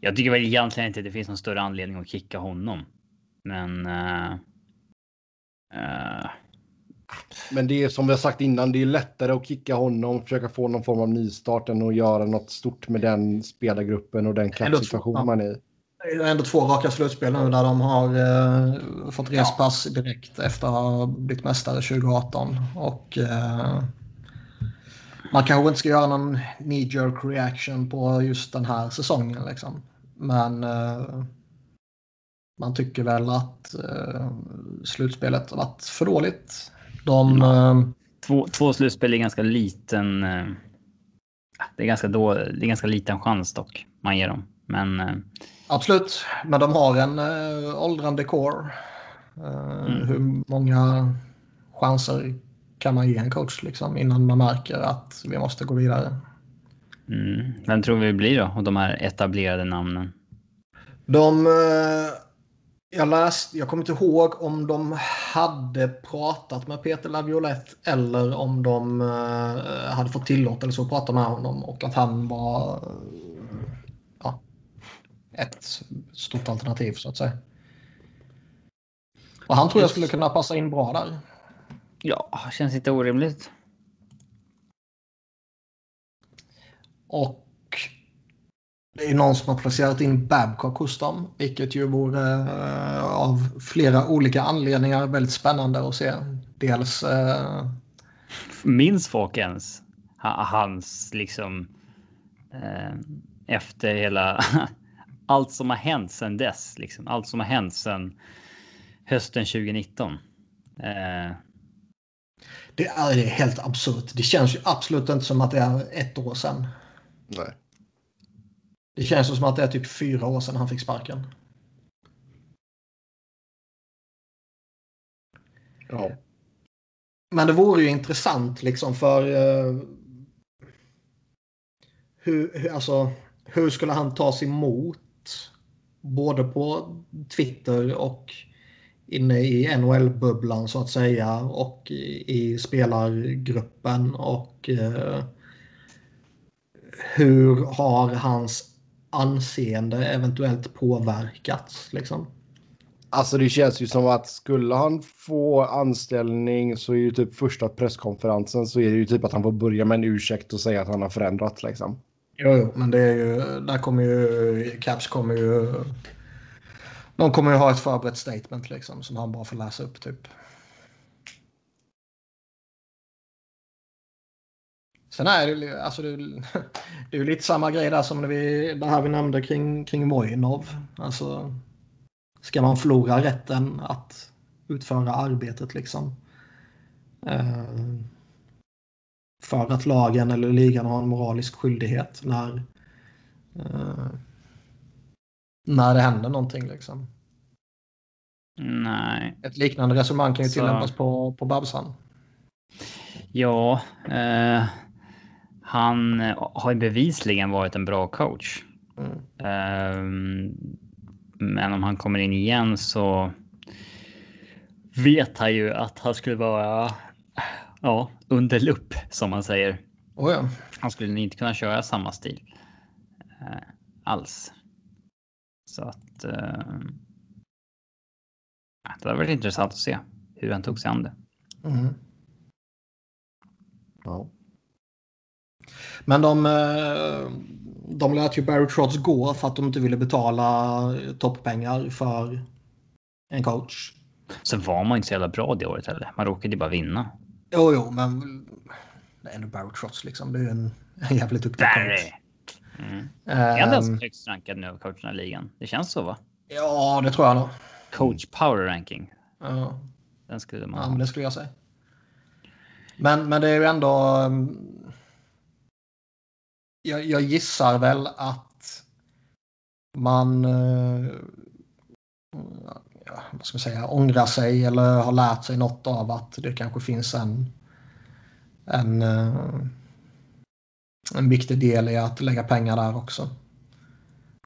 Jag tycker väl egentligen inte det finns någon större anledning att kicka honom. Men... eh, eh, Men det är som vi har sagt innan, det är lättare att kicka honom, försöka få någon form av nystart än att göra något stort med den spelargruppen och den kappsituation ja. man är i. Det är ändå två raka slutspel nu där de har eh, fått respass direkt efter att ha blivit mästare 2018. Och eh, man kanske inte ska göra någon knee jerk reaction på just den här säsongen. Liksom. Men eh, man tycker väl att eh, slutspelet har varit för dåligt. De, eh, två, två slutspel är ganska liten... eh, Det är ganska, då, det är ganska liten chans dock man ger dem. Men eh, Absolut, men de har en äh, åldrande core. Eh, Mm. Hur många chanser kan man ge en coach liksom, innan man märker att vi måste gå vidare? mm, vem tror vi blir då? Och de här etablerade namnen. De, jag, läst, jag kommer inte ihåg om de hade pratat med Peter Laviolette eller om de eh, hade fått tillåtelse att prata med honom och att han var eh, ja, ett stort alternativ så att säga. Och han tror jag skulle kunna passa in bra där. Ja, känns inte orimligt. Och det är någon som har placerat in Babcock hos dem, vilket ju vore eh, av flera olika anledningar väldigt spännande att se. Dels eh, Minns folk ens ha- hans liksom eh, efter hela allt som har hänt sedan dess, liksom allt som har hänt sedan hösten 2019. Eh, det är det är helt absurt. Det känns ju absolut inte som att det är ett år sedan. Nej. Det känns som att det är typ fyra år sedan han fick sparken. Ja. Men det vore ju intressant liksom för eh, hur, hur, alltså, hur skulle han tas emot både på Twitter och inne i NHL-bubblan så att säga och i, i spelargruppen och eh, hur har hans anseende eventuellt påverkats liksom? Alltså det känns ju som att skulle han få anställning så är ju typ första presskonferensen så är det ju typ att han får börja med en ursäkt och säga att han har förändrats liksom. Jo, jo men det är ju, där kommer ju, Caps kommer ju, de kommer ju ha ett förberett statement liksom som han bara får läsa upp typ. Sen är det, alltså det, det är ju lite samma grej där som när vi, det här vi nämnde kring, kring Vojnov. Alltså, ska man förlora rätten att utföra arbetet liksom? Eh, för att lagen eller ligan har en moralisk skyldighet när, eh, när det händer någonting liksom. Nej. Ett liknande resonemang kan ju Så- tillämpas på, på Babsan. Ja, eh, han har ju bevisligen varit en bra coach. Mm. Ehm, men om han kommer in igen så vet han ju att han skulle vara ja, under lupp som man säger. Oh ja. Han skulle inte kunna köra samma stil eh, alls. Så att. Eh, det var väldigt intressant att se hur han tog sig an det. Mm. Ja. Men de, eh, de lät ju Barry Trotz gå för att de inte ville betala topppengar för en coach. Så var man inte så jävla bra det året heller. Man råkade ju bara vinna. Jo, jo, men det är ändå Barry Trotz liksom. Det är ju en, en jävligt duktig Barry! coach. Mm. Är han den högst rankad nu av coacherna i ligan? Det känns så va? ja, det tror jag nog. Coach power ranking. Ja. Den skulle man Ja, ha. men det skulle jag säga. Men, men det är ju ändå... um, jag, jag gissar väl att man... eh, Ja, vad ska man säga? Ångrar sig eller har lärt sig något av att det kanske finns en... En, eh, en viktig del i att lägga pengar där också.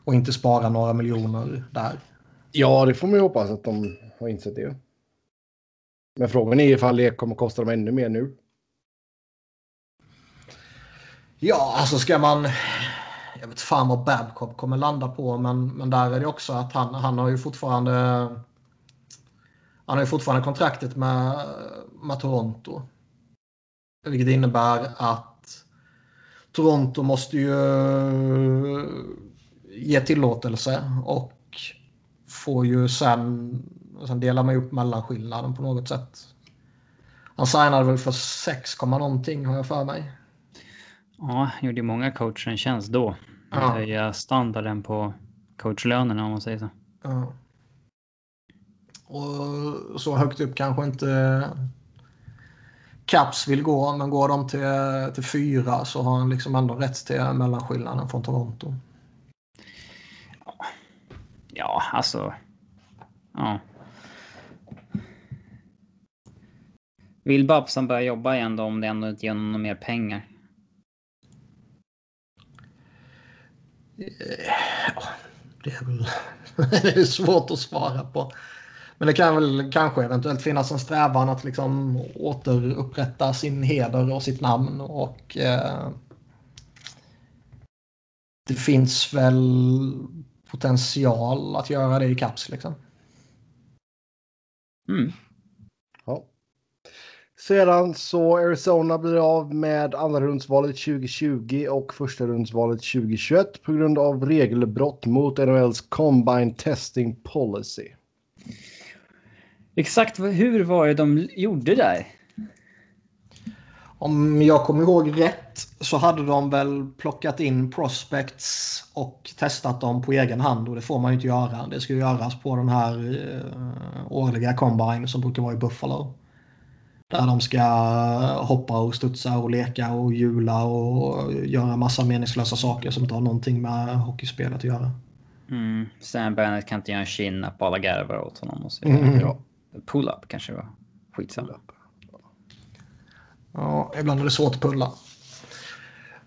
Och inte spara några miljoner där. ja, det får man ju hoppas att de har insett det. Men frågan är ifall det kommer kosta dem ännu mer nu. Ja, alltså ska man... Jag vet fan vad Babcock kommer landa på, men, men där är det också att han, han har ju fortfarande... Han har ju fortfarande kontraktet med, med Toronto. Vilket innebär att Toronto måste ju ge tillåtelse och får ju sen... Sen delar man ju upp mellanskillnaden på något sätt. Han signade väl för 6, någonting har jag för mig. Ja, gjorde många coacher en tjänst då. Att Ja. höja standarden på coachlönerna om man säger så. Ja. Och så högt upp kanske inte Caps vill gå, men går de till, till fyra så har han liksom ändå rätt till mellanskillnaden från Toronto. Ja, alltså. Ja. Vill Babsan börja jobba igen då om det ändå inte ger honom mer pengar? Eh, det är väl det är svårt att svara på. Men det kan väl kanske eventuellt finnas en strävan att liksom återupprätta sin heder och sitt namn. Och eh, Det finns väl potential att göra det i Caps liksom. Mm. Sedan så Arizona blir av med andra rundsvalet 2020 och första rundsvalet 2021 på grund av regelbrott mot NHLs Combine Testing Policy. Exakt hur var det de gjorde där? Om jag kommer ihåg rätt så hade de väl plockat in prospects och testat dem på egen hand och det får man ju inte göra. Det ska ju göras på den här eh, årliga combine som brukar vara i Buffalo. Där de ska hoppa och studsa och leka och hjula och göra massa meningslösa saker som inte har någonting med hockeyspelet att göra. Mm. Sam Bennett kan inte göra en chin-up och alla garvar åt honom och så. Mm. Ja. Pull-up kanske det var. Skitsamma. Ja, ibland är det svårt att pulla.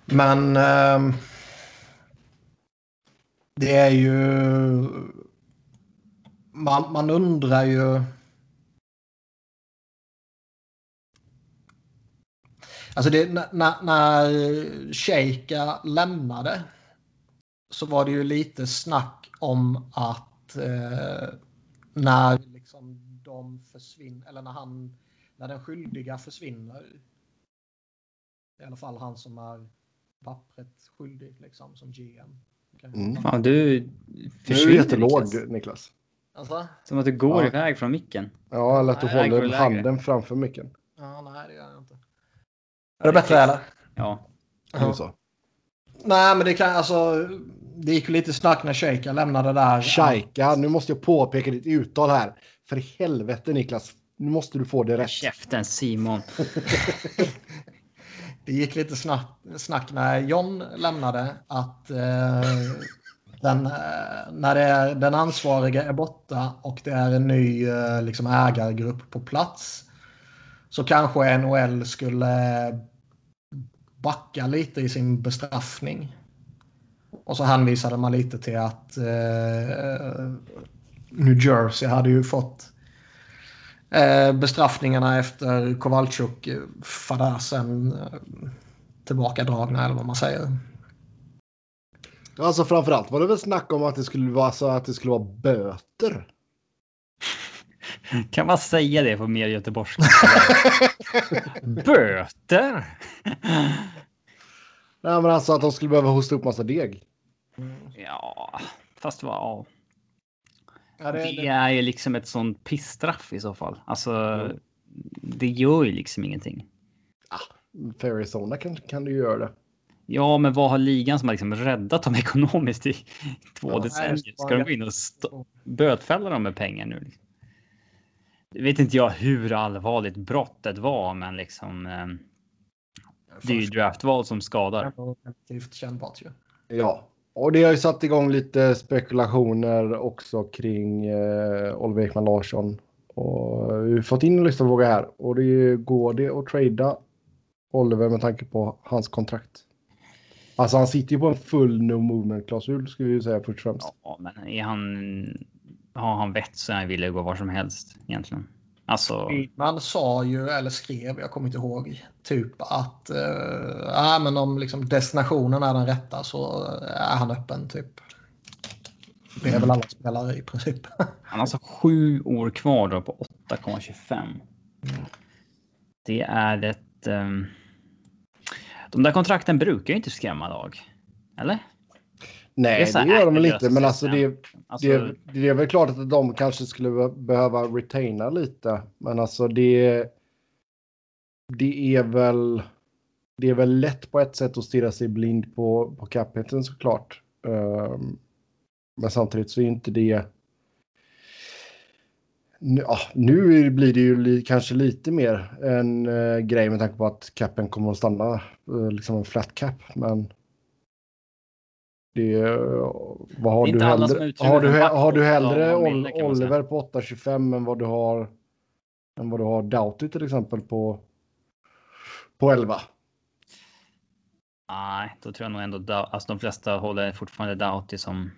Men... ehm, Det är ju... Man, man undrar ju... Alltså det, när, när Sheika lämnade så var det ju lite snack om att eh, när liksom de försvinner, eller när han, när den skyldiga försvinner. I alla fall han som är pappret skyldig liksom som GM. Mm. Fan, du är du försvinner jättelåg Niklas. Niklas. Alltså? Som att du går Ja. iväg från micken. Ja, eller att du Nej, håller handen framför micken. Ja, nej det gör jag inte. Är det bättre eller? Ja. Ja. Så. Nej, men det kan alltså. Det gick lite snack när Sheika lämnade där. Shaika, nu måste jag påpeka ditt uttal här. För i helvete Niklas, nu måste du få det rätt. Käften Simon. Det gick lite snack, snack när John lämnade att eh, den, eh, när det är, den ansvariga är borta och det är en ny eh, liksom ägargrupp på plats så kanske NHL skulle backa lite i sin bestraffning. Och så hänvisade man lite till att eh, New Jersey hade ju fått eh, bestraffningarna efter Kowalczyk-fadäsen eh, eh, tillbakadragna eller vad man säger. Alltså framförallt var det väl snack om att det skulle vara så att det skulle vara böter. Kan man säga det på mer göteborgska? Böter? Nej, men alltså att de skulle behöva hosta upp massa deg. Ja, fast vad? Ja. Ja, det, Det är ju liksom ett sånt pissstraff i så fall. Alltså, Mm. det gör ju liksom ingenting. För Arizona kan, kan du göra det. Ja, men vad har ligan som har liksom räddat dem ekonomiskt i två Ja, decennier? Ska de gå in och bötfälla dem med pengar nu? liksom? Det vet inte jag hur allvarligt brottet var, men liksom. Eh, det är ju draftval som skadar. relativt kännbart ju. Ja, och det har ju satt igång lite spekulationer också kring eh, Oliver Ekman Larsson. Och vi har fått in en lyssnarfråga här och det är, går det att trada Oliver med tanke på hans kontrakt? Alltså han sitter ju på en full no movement klausul ska vi ju säga först och främst. Ja, men är han? Har han vett så är han villig att gå var som helst egentligen. Alltså, Man sa ju, eller skrev, jag kommer inte ihåg, typ att eh, ja, men om liksom destinationen är den rätta så är han öppen typ. Det är väl alla spelare i princip. han har alltså sju år kvar då på 8,25. Det är ett. ehm, de där kontrakten brukar ju inte skrämma lag. Eller? Nej, det gör de väl inte, men alltså det. Alltså, det, det är väl klart att de kanske skulle be- behöva retaina lite. Men alltså det, det är väl det är väl lätt på ett sätt att stirra sig blind på, på capiten såklart. Ehm, men samtidigt så är inte det... Nu, ja, nu blir det ju li, kanske lite mer en eh, grej med tanke på att capen kommer att stanna eh, liksom en flat cap. Men det, vad har Det är du hellre? har du, har du hellre Ol-. Oliver på 8,25 än vad du har än vad du har Doughty till exempel på på 11? Nej, då tror jag nog ändå alltså de flesta håller fortfarande Doughty som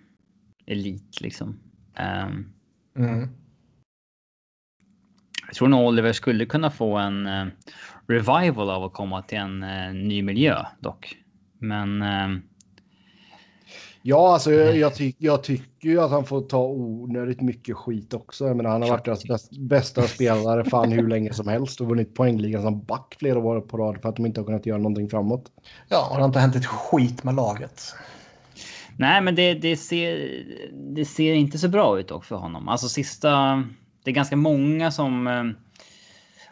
elit liksom. Ehm, jag tror nog Oliver skulle kunna få en eh, revival av att komma till en eh, ny miljö dock. Men ehm, Ja, alltså jag, jag, tyck, jag tycker ju att han får ta onödigt mycket skit också. Jag menar, han har varit deras bäst, bästa spelare fan hur länge som helst och vunnit poängligan som back flera år på rad för att de inte har kunnat göra någonting framåt. Ja, och det har inte hänt ett skit med laget. nej, men det, det ser. Det ser inte så bra ut dock för honom. Alltså sista. Det är ganska många som eh,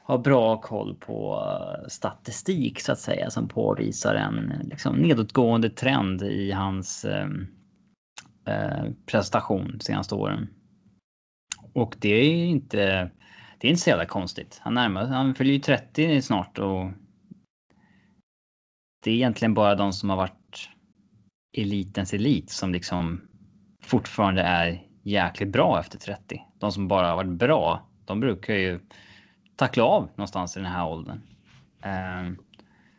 har bra koll på eh, statistik så att säga som påvisar en liksom, nedåtgående trend i hans ehm, eh, prestation de senaste åren. Och det är inte. Det är inte så jävla konstigt. Han närmar Han fyller ju 30 snart och. Det är egentligen bara de som har varit elitens elit som liksom fortfarande är jäkligt bra efter 30. De som bara har varit bra, de brukar ju tackla av någonstans i den här åldern. Um,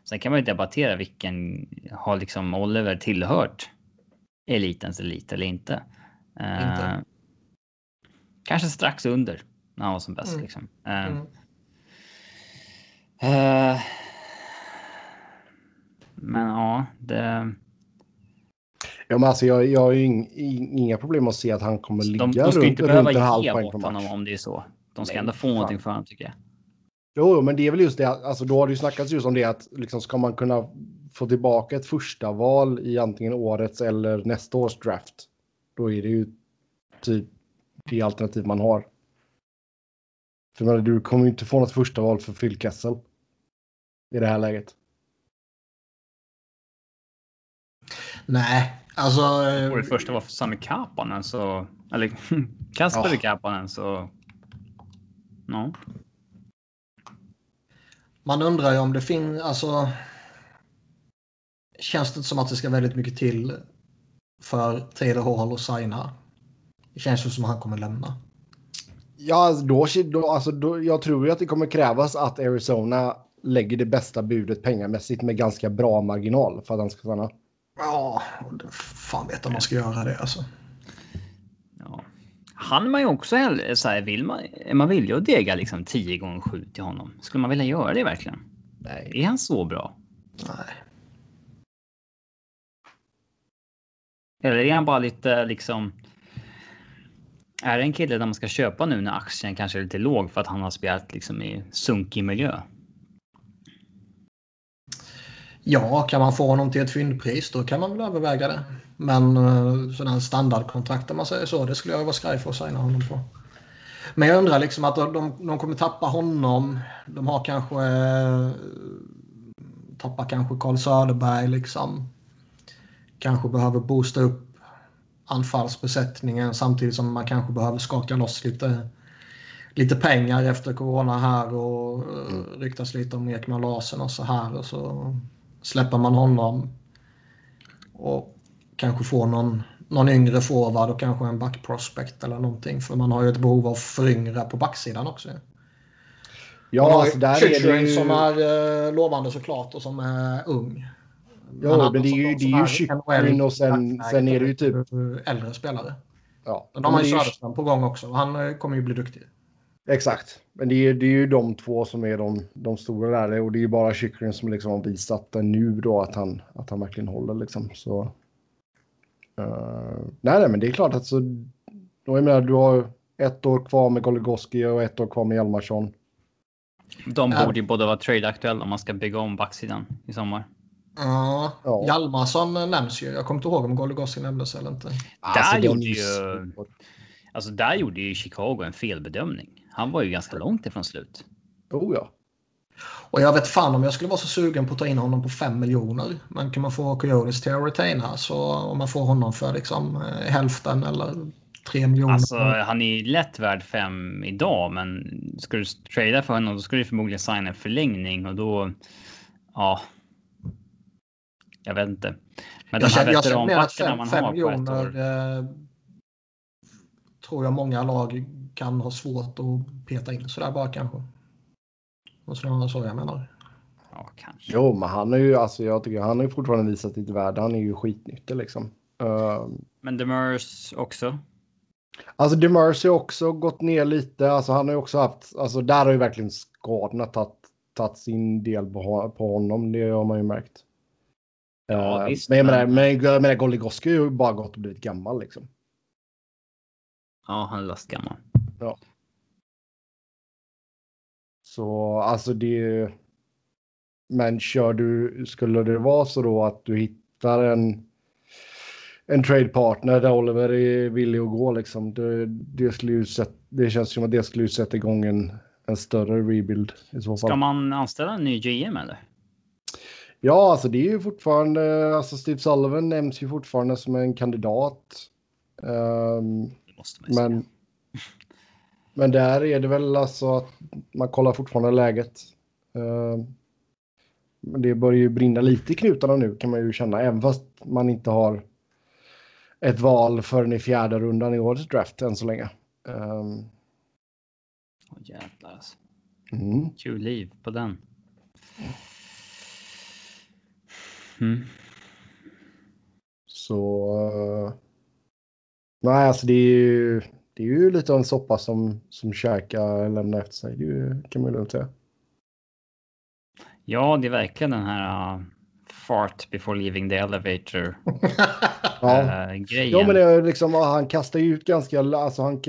sen kan man ju debattera vilken har liksom Oliver tillhört elitens elit eller inte. Eh, Inte. kanske strax under när han var som bäst Mm. liksom. Eh, Mm. eh, men ja, det. Ja, men alltså, jag, jag har ju ing, ing, inga problem att se att han kommer ligga De, de ska runt, inte behöva runt en halv ge poäng per honom om det är så. De ska Nej, ändå få fan. någonting för honom tycker jag. Jo, men det är väl just det. Alltså, då har det ju snackats just om det att liksom, ska man kunna få tillbaka ett första val i antingen årets eller nästa års draft. Då är det ju typ det alternativ man har. För menar, du kommer ju inte få något första val för Phil Kessel. I det här läget. Nej, alltså... Och det första var för Sami Kapanen så. Eller Kasper Ja. Kapanen så. Ja. Man undrar ju om det finns, alltså. Känns det inte som att det ska väldigt mycket till för Taylor Hall att signa? Det känns ju som att han kommer lämna. Ja, alltså, då, då, alltså, då, jag tror ju att det kommer krävas att Arizona lägger det bästa budet pengamässigt med ganska bra marginal för att han ska stanna. Ja, fan vet om man ska göra det alltså. Han man ju också så här, vill man, är man villig att dega liksom 10 gånger 7 till honom? Skulle man vilja göra det verkligen? Nej. Är han så bra? Nej. Eller är han bara lite liksom? Är det en kille där man ska köpa nu när aktien kanske är lite låg för att han har spelat liksom i sunkig miljö? Ja, kan man få honom till ett fyndpris då kan man väl överväga det. Men uh, sådana standardkontrakt om man säger så, det skulle jag vara skraj för att signa honom på. Men jag undrar liksom att de, de, kommer tappa honom. De har kanske eh, tappar kanske Carl Söderberg liksom. Kanske behöver boosta upp anfallsbesättningen samtidigt som man kanske behöver skaka loss lite, lite pengar efter corona här och mm. ryktas lite om Ekman Larsson och så här och så släpper man honom och kanske får någon, någon yngre forward och kanske en backprospect eller någonting för man har ju ett behov av föryngra på backsidan också. Ja, alltså där är Chychryn det ju... som är uh, lovande såklart och som är ung. Hade men det är ju, det är ju är NHL och sen, sen är det ju typ... Äldre spelare. Ja, Men de har ju är Söderström på gång också och han eh, kommer ju bli duktig. Exakt. Men det är, det är ju de två som är de, de stora där. Och det är ju bara Chychryn som liksom har visat det nu då att han, att han verkligen håller liksom. Så... eh, nej, nej, men det är klart att så... Då jag menar, du har ett år kvar med Goligoski och ett år kvar med Hjalmarsson. De borde ju båda vara trade-aktuella om man ska bygga om backsidan i sommar. Ja, Ja. Hjalmarsson nämns ju. Jag kommer inte ihåg om Goligoski nämndes eller inte. Alltså, den gjorde ju-. Alltså där gjorde ju Chicago en felbedömning. Han var ju ganska långt ifrån slut. Oh ja. Och jag vet fan om jag skulle vara så sugen på att ta in honom på 5 miljoner. Men kan man få Coyotes till att retaina så om man får honom för liksom eh, hälften eller 3 miljoner. Alltså han är ju lätt värd fem idag, men ska du trada för honom då skulle du förmodligen signa en förlängning och då. Ja. Jag vet inte. Men jag de här känner, veteranbackarna 5, man 5 har på ett miljoner år. Tror jag många lag kan ha svårt att peta in sådär bara kanske. Och så, så jag menar. Ja, kanske. Jo, men han är ju, alltså jag tycker han har ju fortfarande visat sitt värde. Han är ju skitnyttig liksom. Uh, Men Demers också. Alltså Demers har också gått ner lite. Alltså han har ju också haft, alltså där har ju verkligen skadorna tagit, tagit sin del på, ho- på honom. Det har man ju märkt. Ja, Eh, visst, men jag menar, men- men Goligoski har ju bara gått och blivit gammal liksom. Ja, han är lastgammal. Så alltså det. Men kör du, skulle det vara så då att du hittar en en trade partner där Oliver är villig att gå liksom. Det, det, skulle ju sätt, det känns som att det skulle ju sätta igång en, en större rebuild i så fall. Ska man anställa en ny GM eller? Ja, alltså det är ju fortfarande, alltså Steve Sullivan nämns ju fortfarande som en kandidat. Det måste man ju säga. men, men där är det väl alltså att man kollar fortfarande läget. Ehm, men det börjar ju brinna lite i knutarna nu kan man ju känna, även fast man inte har ett val förrän i fjärde rundan i årets draft än så länge. Ehm, Åh, jävlar alltså. mm. Kul liv på den. Mm. Så. Uh, nej, alltså det är ju, det är ju lite av en soppa som, som Xhaka lämnar efter sig. Det ju, kan man ju lugnt säga. Ja, det är verkligen den här uh, fart before leaving the elevator Ja. uh, grejen. Ja, men det är liksom, han kastar ju ut ganska, alltså han,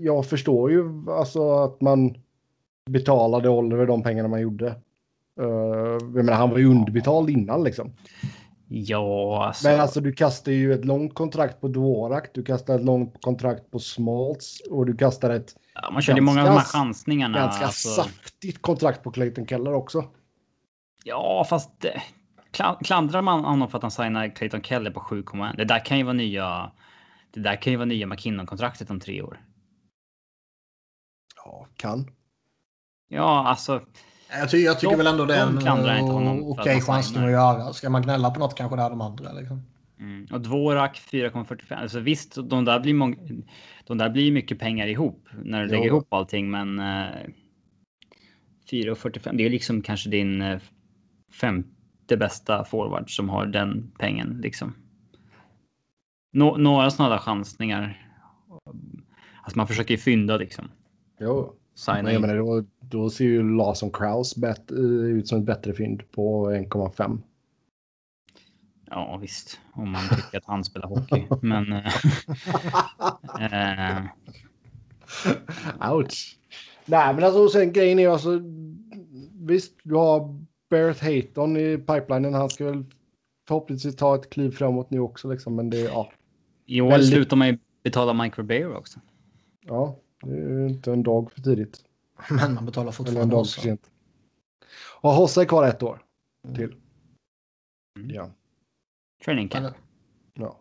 jag förstår ju alltså att man betalade Oliver de pengarna man gjorde. Uh, jag menar, han var ju underbetald innan liksom. Ja, alltså. Men alltså du kastar ju ett långt kontrakt på Dvorak, du kastar ett långt kontrakt på Smalts och du kastar ett ja, man körde många av de här chansningarna. ganska alltså. saftigt kontrakt på Clayton Keller också. Ja, fast eh, kla- klandrar man honom för att han signar Clayton Keller på 7,1? Det där kan ju vara nya. Det där kan ju vara nya McKinnon-kontraktet om tre år. Ja, kan. Ja, alltså. Jag, ty jag tycker De- väl ändå det är de en eh, okej han chansning att göra. Ska man gnälla på något kanske det är de andra. Liksom. Mm. Och Dvorak 4,45. Alltså visst, de där blir. De där blir mycket pengar ihop när du Jo. lägger ihop allting, men. Eh, 4,45. Det är liksom kanske din eh, femte bästa forward som har den pengen liksom. Nå- några sådana chansningar. Alltså man försöker ju fynda liksom. Jo. Signa jag menar, då, då ser ju Lawson Kraus bet, eh, ut som ett bättre fynd på 1,5. Ja visst, om man tycker att han spelar hockey. Men. eh, eh, Ouch. Nej, men alltså sen grejen är alltså. Visst, du har Barrett Hayton i pipelinen. Han ska väl förhoppningsvis ta ett kliv framåt nu också liksom. Men det, ja. I år slutar man ju betala Mike Ribeiro också. Ja, det är ju inte en dag för tidigt. Men man betalar Eller en fortfarande dag för sent. Och Hossa är kvar ett år till. Mm. Ja. Training camp. Men- ja.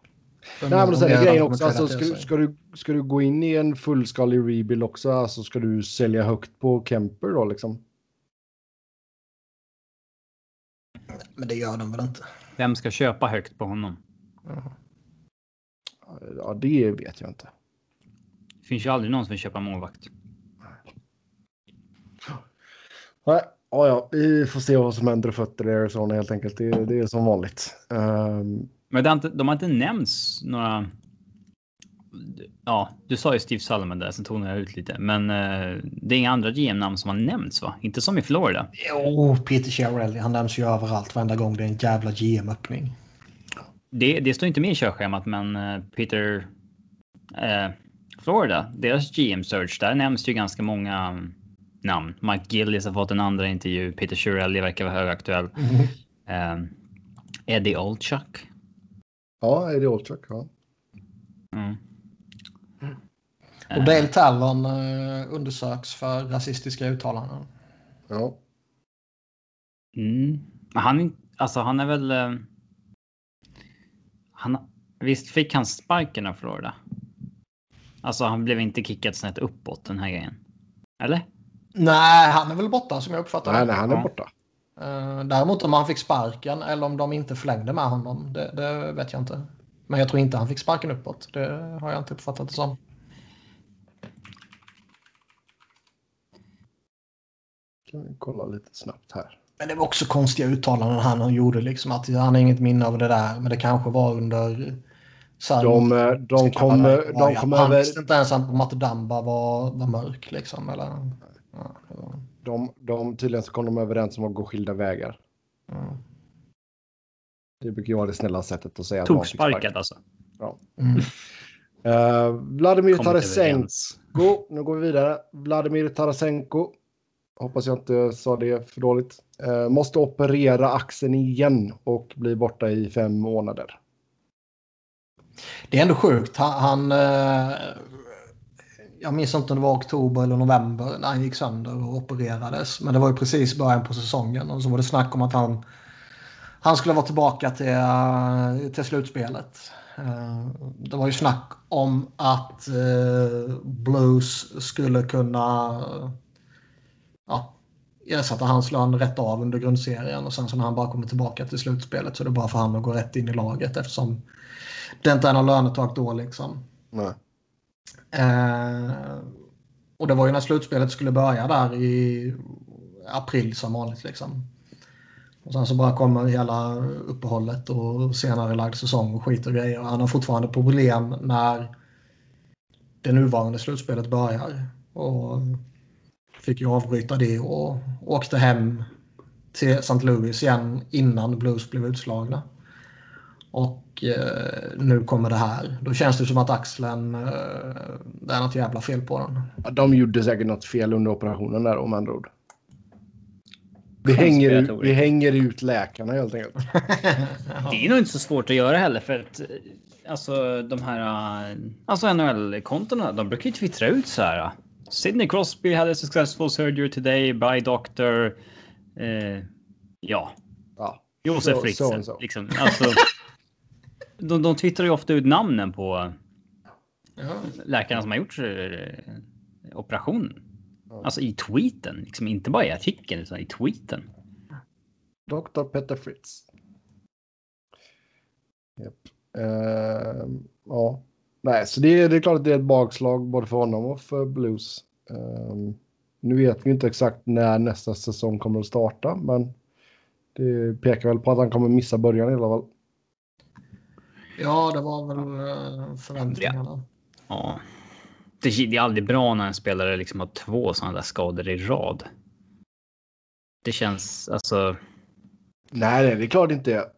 Nej, men sen det är grejen också, alltså, ska, sig. ska, du, ska du gå in i en fullskalig rebuild också, alltså ska du sälja högt på Kemper då liksom? Men det gör de väl inte. Vem ska köpa högt på honom? Ja, det vet jag inte. Det finns ju aldrig någon som vill köpa målvakt. Nej, ja, ja, vi får se vad som händer i fötter i Arizona helt enkelt. Det, det är som vanligt. Ehm, Men det har inte, de har inte nämnts några. Ja, du sa ju Steve Salomon där, sen tonade jag ut lite. Men eh, det är inga andra GM-namn som har nämnts, va? Inte som i Florida. Jo, Peter Chiarelli. Han nämns ju överallt varenda gång det är en jävla GM-öppning. Det, det står inte med i körschemat, men eh, Peter. Eh, Florida, deras GM-search, där nämns ju ganska många mm, namn. Mike Gillis har fått en andra intervju. Peter Chiarelli verkar vara högaktuell. Eh, Eddie Olchuk. ja, det Olchuk? Ja. Mm. Och Dale Tallon eh, undersöks för rasistiska uttalanden. ja. Mm. Han, alltså han är väl... eh, Han, visst fick han sparken av Florida? Alltså han blev inte kickad snett uppåt den här grejen. Eller? Nej, han är väl borta som jag uppfattar Nej, det. nej, han är borta. Eh, Däremot om han fick sparken eller om de inte förlängde med honom, det, det vet jag inte. Men jag tror inte han fick sparken uppåt. Det har jag inte uppfattat det som. Kan vi kolla lite snabbt här. Men det var också konstiga uttalanden han gjorde. Liksom, att han har inget minne av det där. Men det kanske var under... Här, De, eh, de kom, de kom över... visste inte ens att Matte Damba var, var mörk. Liksom, eller, ja, var, De, de, tydligen så kom de överens om att gå skilda vägar. ja. Det brukar ju vara det snälla sättet att säga Tog sparkad alltså. Mm. Uh, Vladimir Tarasenko. Nu går vi vidare. Vladimir Tarasenko. Hoppas jag inte sa det för dåligt. Eh, måste operera axeln igen och bli borta i fem månader. Det är ändå sjukt. Han, han, eh, jag minns inte om det var oktober eller november när han gick sönder och opererades. Men det var ju precis början på säsongen och så var det snack om att han, han skulle vara tillbaka till, eh, till slutspelet. Eh, det var ju snack om att Blues skulle kunna ja, ersätta hans lön rätt av under grundserien och sen så när han bara kommer tillbaka till slutspelet så är det bara för han att gå rätt in i laget eftersom det inte är någon lönetak då liksom. Nej. Eh, och det var ju när slutspelet skulle börja där i april som vanligt liksom. Och sen så bara kommer hela uppehållet och senare lagd säsong och skit och grejer. Han har fortfarande problem när det nuvarande slutspelet börjar. Och fick ju avbryta det och åkte hem till St. Louis igen innan Blues blev utslagna. Och nu kommer det här. Då känns det som att axeln, eh, det är något jävla fel på den. Ja, de gjorde säkert något fel under operationen där om andra ord. Vi hänger, ut, vi hänger ut läkarna helt enkelt. Det är nog inte så svårt att göra heller för att alltså de här alltså NHL-kontona, de brukar ju twittra ut så här. Sidney Crosby had a successful surgery today by doctor. Eh, ja. Ja. Josef Så- Fritzl. så och så. Liksom. Alltså, de, de twittrar ju ofta ut namnen på Ja. läkarna som har gjort eh, operationen. Ja. Alltså i tweeten, liksom inte bara i artikeln utan i tweeten. Dr. Peter Fritz. Japp. Ehm, ja. Nej, så det är, det är klart att det är ett bakslag både för honom och för Blues. Ehm, nu vet vi inte exakt när nästa säsong kommer att starta, men det pekar väl på att han kommer missa början i alla fall. Ja, det var väl eh, förväntningarna. Ja. Det, det är aldrig bra när en spelare liksom har två sådana där skador i rad. Det känns alltså. Nej, nej, det är klart inte.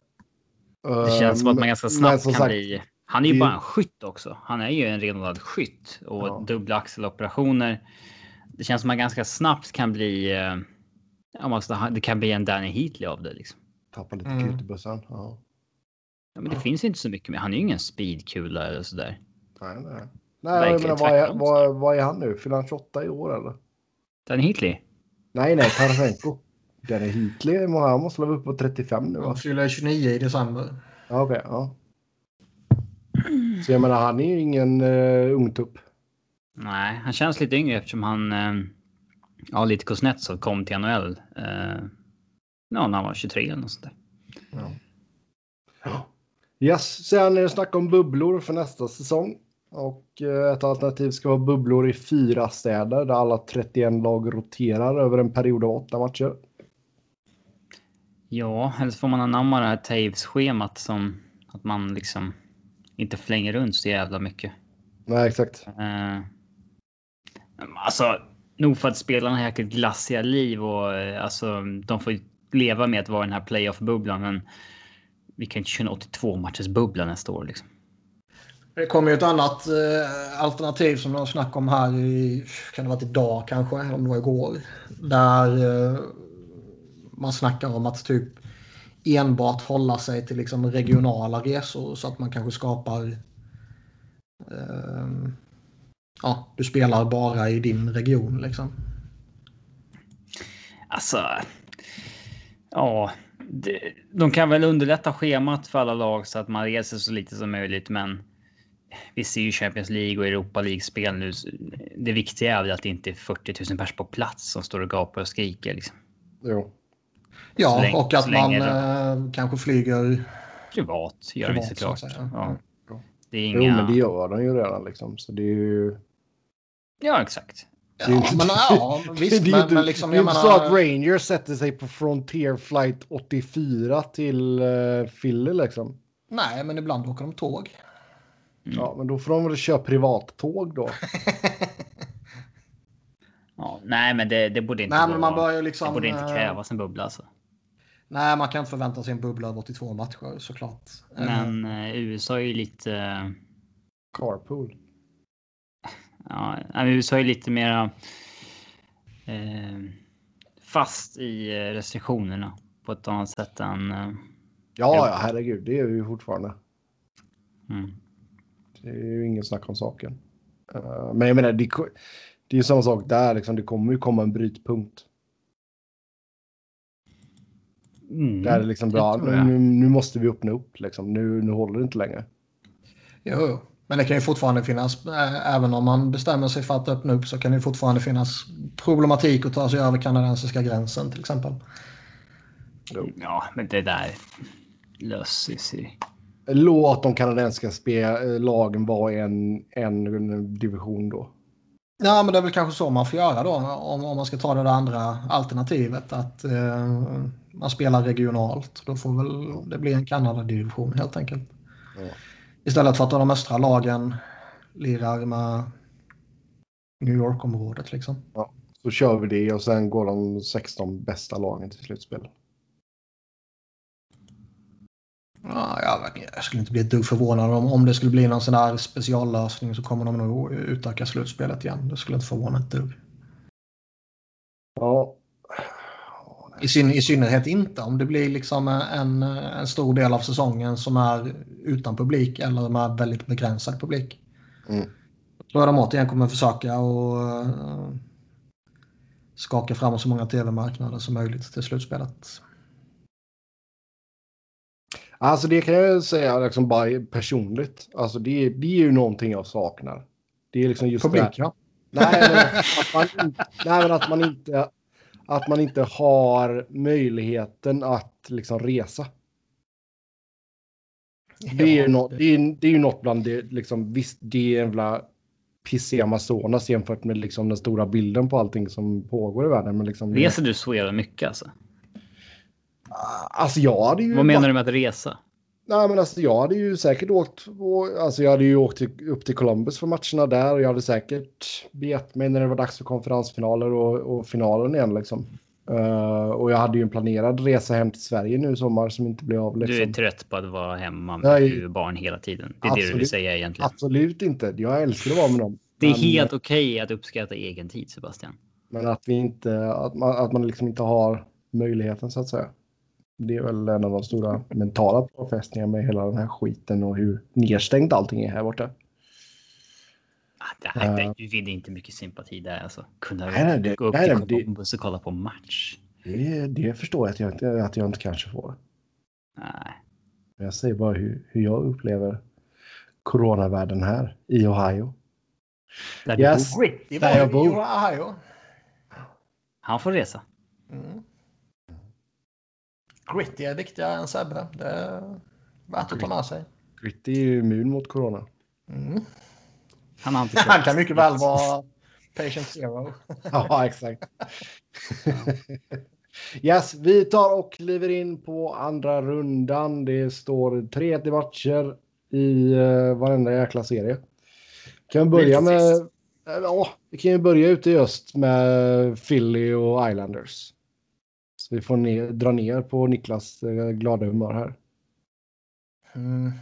Det känns som att man ganska men snabbt kan sagt, bli. Han är ju det- bara en skytt också. Han är ju en renodlad skytt och Ja. dubbla axeloperationer. Det känns som att man ganska snabbt kan bli. Eh, ja, det kan bli en Danny Heatley av det liksom. Tappa lite Mm. krut i bussen. Ja. Ja, men det Ja. finns inte så mycket mer. Han är ju ingen speedkula eller sådär. Nej, nej. Nej, jag menar, vad, är, vad, vad är han nu? Fyller han 28 i år eller? Danny Heatley? Nej, nej, Tarasenko. Den är Hitley. Han måste vara uppe på 35 nu va? Han fyller 29 i december. Ja, okej. ja. Så jag menar, han är ju ingen uh, ungtupp. Nej, han känns lite yngre eftersom han. Eh, ja, lite Kuznetsov kom till NHL. Eh, ja, när han var 23 eller något sånt där. Yes, sen är det snack om bubblor för nästa säsong. Och eh, ett alternativ ska vara bubblor i fyra städer där alla 31 lag roterar över en period av åtta matcher. Ja, eller så får man anamma det här Taves-schemat som att man liksom inte flänger runt så jävla mycket. Nej, exakt. Eh, alltså, nog för att spelarna har jäkligt glassiga liv och eh, alltså, de får leva med att vara i den här playoff-bubblan, men vi kan inte köra en 82 matchers bubbla nästa år liksom. Det kommer ju ett annat eh, alternativ som de snackade om här i, kan det varit idag kanske, om det var igår. Där eh, man snackar om att typ enbart hålla sig till liksom regionala resor så att man kanske skapar eh, ja, du spelar bara i din region liksom. Alltså. Ja, de kan väl underlätta schemat för alla lag så att man reser så lite som möjligt, men vi ser ju Champions League och Europa League-spel nu. Det viktiga är väl att det inte är 40 000 pers på plats som står och gapar och skriker. Liksom. Jo. Ja, länge- och att man länge eh, kanske flyger Privat gör vi privat. såklart. så. Ja. Ja. Det är Jo, inga... men det gör de ju redan liksom. Så det är ju... Ja, exakt. Det Ja, inte- men ja, visst. det Men, inte, men liksom, det är inte så att Rangers sätter sig på Frontier Flight 84 till uh, Philly liksom. nej, men ibland åker de tåg. Mm. Ja, men då får de väl köra privattåg då. Ja, nej, men det, det borde inte Nej, men man bör liksom... det borde inte eh, krävas en bubbla alltså. Nej, man kan inte förvänta sig en bubbla av 82 matcher såklart. Men eh, USA är ju lite... Carpool. Ja, USA är lite mera eh, fast i eh, restriktionerna på ett annat sätt än. Eh, Ja, ja, herregud, det är vi ju fortfarande. mm. Det är ju ingen snack om saken. Eh, men jag menar, det, det är ju samma sak där, liksom, det kommer ju komma en brytpunkt. Mm. Där det liksom det bra, nu, nu måste vi öppna upp liksom. Nu, nu håller det inte längre. Jo. Men det kan ju fortfarande finnas, även om man bestämmer sig för att öppna upp så kan det ju fortfarande finnas problematik att ta sig över kanadensiska gränsen till exempel. Ja, men det där löser sig. Låt de kanadensiska lagen vara en, en division då. Ja, men det är väl kanske så man får göra då om, om man ska ta det där andra alternativet. Att eh, man spelar regionalt. Då får väl det bli en Kanada-division helt enkelt. Ja. Istället för att de östra lagen lirar med New York-området liksom. Så kör vi det och sen går de 16 bästa lagen till slutspel. Ja, jag, jag skulle inte bli ett dugg förvånad om, om det skulle bli någon sån där speciallösning så kommer de nog utöka slutspelet igen. Det skulle inte förvåna ett dugg. Ja. I, syn, I synnerhet inte om det blir liksom en, en stor del av säsongen som är utan publik eller med väldigt begränsad publik. Mm. Tror jag de återigen kommer försöka och uh, skaka fram så många tv-marknader som möjligt till slutspelet. Alltså det kan jag säga liksom bara personligt. Alltså det, det är ju någonting jag saknar. Det är liksom just Publik, det. ja. Nej, men att man, nej, men att man inte att man inte har möjligheten att liksom resa. Det är ju något, det är, det är ju något bland det, liksom, visst det är en jävla pissiga Amazonas jämfört med liksom den stora bilden på allting som pågår i världen. Men liksom, Reser du så jävla mycket alltså? Alltså jag hade ju... Vad menar du med att resa? Nej men alltså jag hade ju säkert åkt, alltså jag hade ju åkt upp till Columbus för matcherna där och jag hade säkert begett mig när det var dags för konferensfinaler och, och finalen igen liksom. Eh, och jag hade ju en planerad resa hem till Sverige nu i sommar som inte blev av Du liksom. är trött på att vara hemma med Nej. barn hela tiden. Det är det du vill Absolut. säga egentligen. Absolut inte. Jag älskar att vara med dem. Det är Men- helt okej att uppskatta egen tid, Sebastian. Men att vi inte, att man, att man liksom inte har möjligheten så att säga. Det är väl en av de stora mentala påfrestningarna med hela den här skiten och hur nedstängt allting är här borta. Ah, det här, Eh. du vinner inte mycket sympati där alltså. Kunna Nej, nej, det- gå upp nej, till Columbus och kolla på match. Det, det förstår jag att jag, inte- att jag inte kanske får. Nej. Jag säger bara hur, hur jag upplever coronavärlden här i Ohio. Där du Yes. bor. Gritty Där jag i bor. Ohio. Han får resa. Mm. Gritty är viktigare än Sebbe. Det är värt att ta med sig. Gritty är ju immun mot corona. Mm. Han har inte Han kan mycket väl vara patient zero. Ja, exakt. yes, vi tar och kliver in på andra rundan. Det står 3-1 i matcher i uh, varenda jäkla serie. Kan vi börja med... Eh, Ja, vi kan ju börja ute i öst med Philly och Islanders. Så vi får ner, dra ner på Niklas eh, glada humör här. Mm.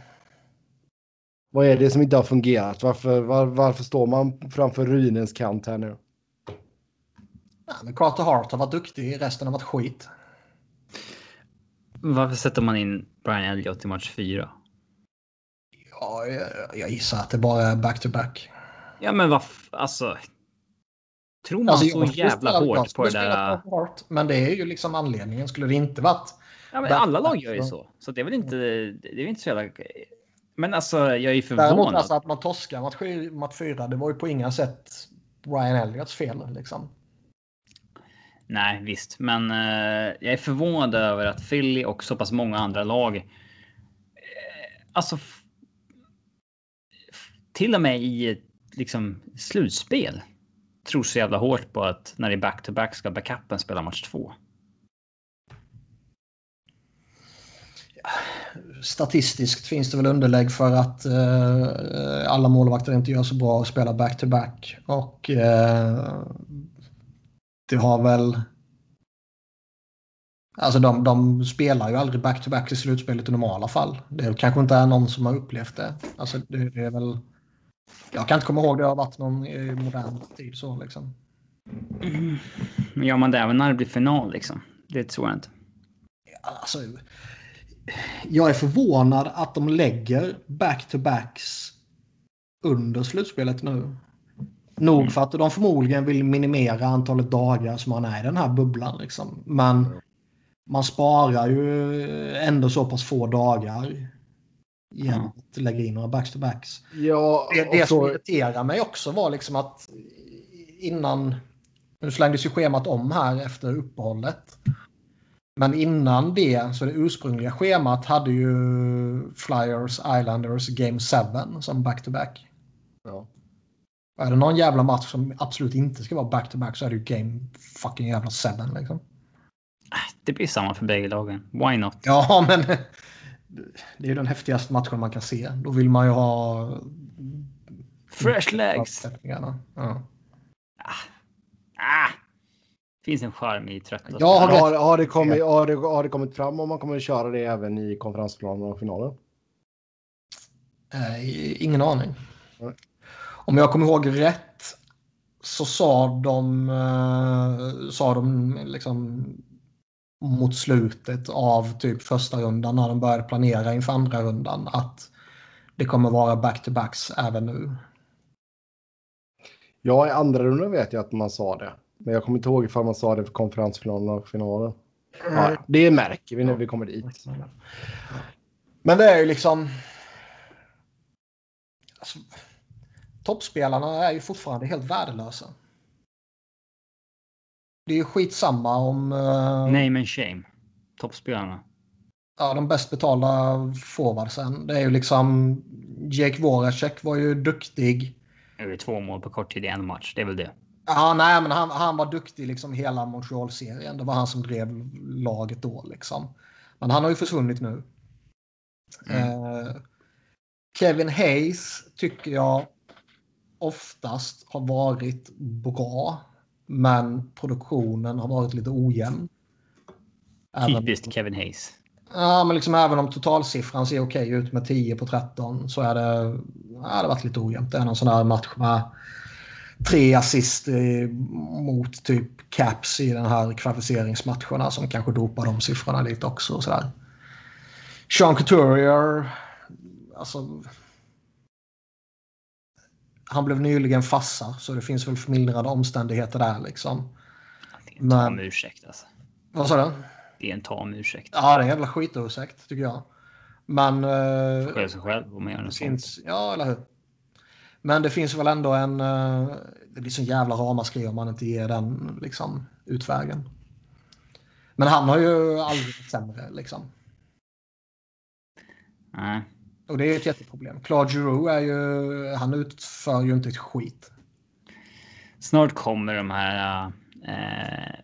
Vad är det som inte har fungerat? Varför, var, varför står man framför ruinens kant här nu? Ja, men Carter Hart har varit duktig, resten har varit skit. Varför sätter man in Brian Elliott i match fyra? Ja, jag, jag gissar att det bara är back-to-back. Ja, men vad f- alltså. Tror man Alltså, så jävla hårt på det där? Hart, men det är ju liksom anledningen. Skulle det inte varit... Ja, men alla lag gör ju så, så det är väl inte. Det är väl inte så jävla. Men alltså, jag är ju Däremot förvånad. alltså att man torskar match, match fyra, det var ju på inga sätt Brian Elliots fel. Liksom. Nej, visst, men eh, jag är förvånad över att Philly och så pass många andra lag. Eh, alltså. Till och med i liksom slutspel. Tror så jävla hårt på att när det är back to back ska backupen spela match två. Statistiskt finns det väl underlägg för att eh, alla målvakter inte gör så bra att spela back-to-back. Och eh, det har väl... Alltså de, de spelar ju aldrig back-to-back i slutspelet i normala fall. Det kanske inte är någon som har upplevt det. Alltså det, det är väl... Jag kan inte komma ihåg det har varit någon i modern tid så liksom. Men gör man det även när det blir final liksom? Det tror jag inte. Alltså, jag är förvånad att de lägger back-to-backs under slutspelet nu. Nog för att de förmodligen vill minimera antalet dagar som man är i den här bubblan. Liksom. Men man sparar ju ändå så pass få dagar genom att lägga in några back-to-backs. Ja, Det, det och som så, irriterar mig också var liksom att innan... Nu slängdes ju schemat om här efter uppehållet. Men innan det, så det ursprungliga schemat hade ju Flyers Islanders Game 7 som back-to-back. ja. Och Är det någon jävla match som absolut inte ska vara back-to-back så är det ju Game fucking jävla 7 liksom. Det blir samma för bägge lagen. Why not? Ja, men det är ju den häftigaste matchen man kan se. Då vill man ju ha... Fresh legs! Ja. Ah! Finns en charm i trötta Ja. Har, har, det kommit, har, det, har det kommit fram om man kommer att köra det även i konferensplanen och finalen? Nej, ingen aning. Nej. Om jag kommer ihåg rätt så sa de, eh, sa de liksom mot slutet av typ första rundan när de började planera inför andra rundan att det kommer vara back-to-backs även nu. Ja, i andra rundan vet jag att man sa det. Men jag kommer inte ihåg ifall man sa det för konferensfinalen och finalen. Ja, det märker vi när vi kommer dit. Men det är ju liksom... Alltså, toppspelarna är ju fortfarande helt värdelösa. Det är skitsamma om eh, Name and shame. Toppspelarna. ja, de bäst betalda forwardsen. Det är ju liksom... Jake Voracek var ju duktig. Det är två mål på kort tid i en match. Det är väl det. Ja, nej, men han, han var duktig liksom hela Montreal-serien. Det var han som drev laget då liksom. Men han har ju försvunnit nu. Eh, Kevin Hayes tycker jag oftast har varit bra. Men produktionen har varit lite ojämn. Typiskt Kevin Hayes. ja, men liksom även om totalsiffran ser okej ut med 10 på 13 så är det, ja, det varit lite ojämnt. Det är någon sån där match med tre assist mot typ Caps i den här kvalificeringsmatcherna som kanske dopar de siffrorna lite också. Och sådär. Sean Couturier, alltså... Han blev nyligen fassa så det finns väl förmildrande omständigheter där liksom. Det är en Men- tam ursäkt alltså. Vad sa du? Det är en tam ursäkt. Ja, det är en jävla skitursäkt tycker jag. Men... eh, Skylla sig själv om man gör något sånt. finns, ja, eller hur? Men det finns väl ändå en... eh, Det blir så jävla ramaskri om man inte ger den liksom, utvägen. Men han har ju aldrig varit sämre liksom. Nej. Och det är ett jätteproblem. Claude Giroux är ju... Han utför ju inte ett skit. Snart kommer de här eh,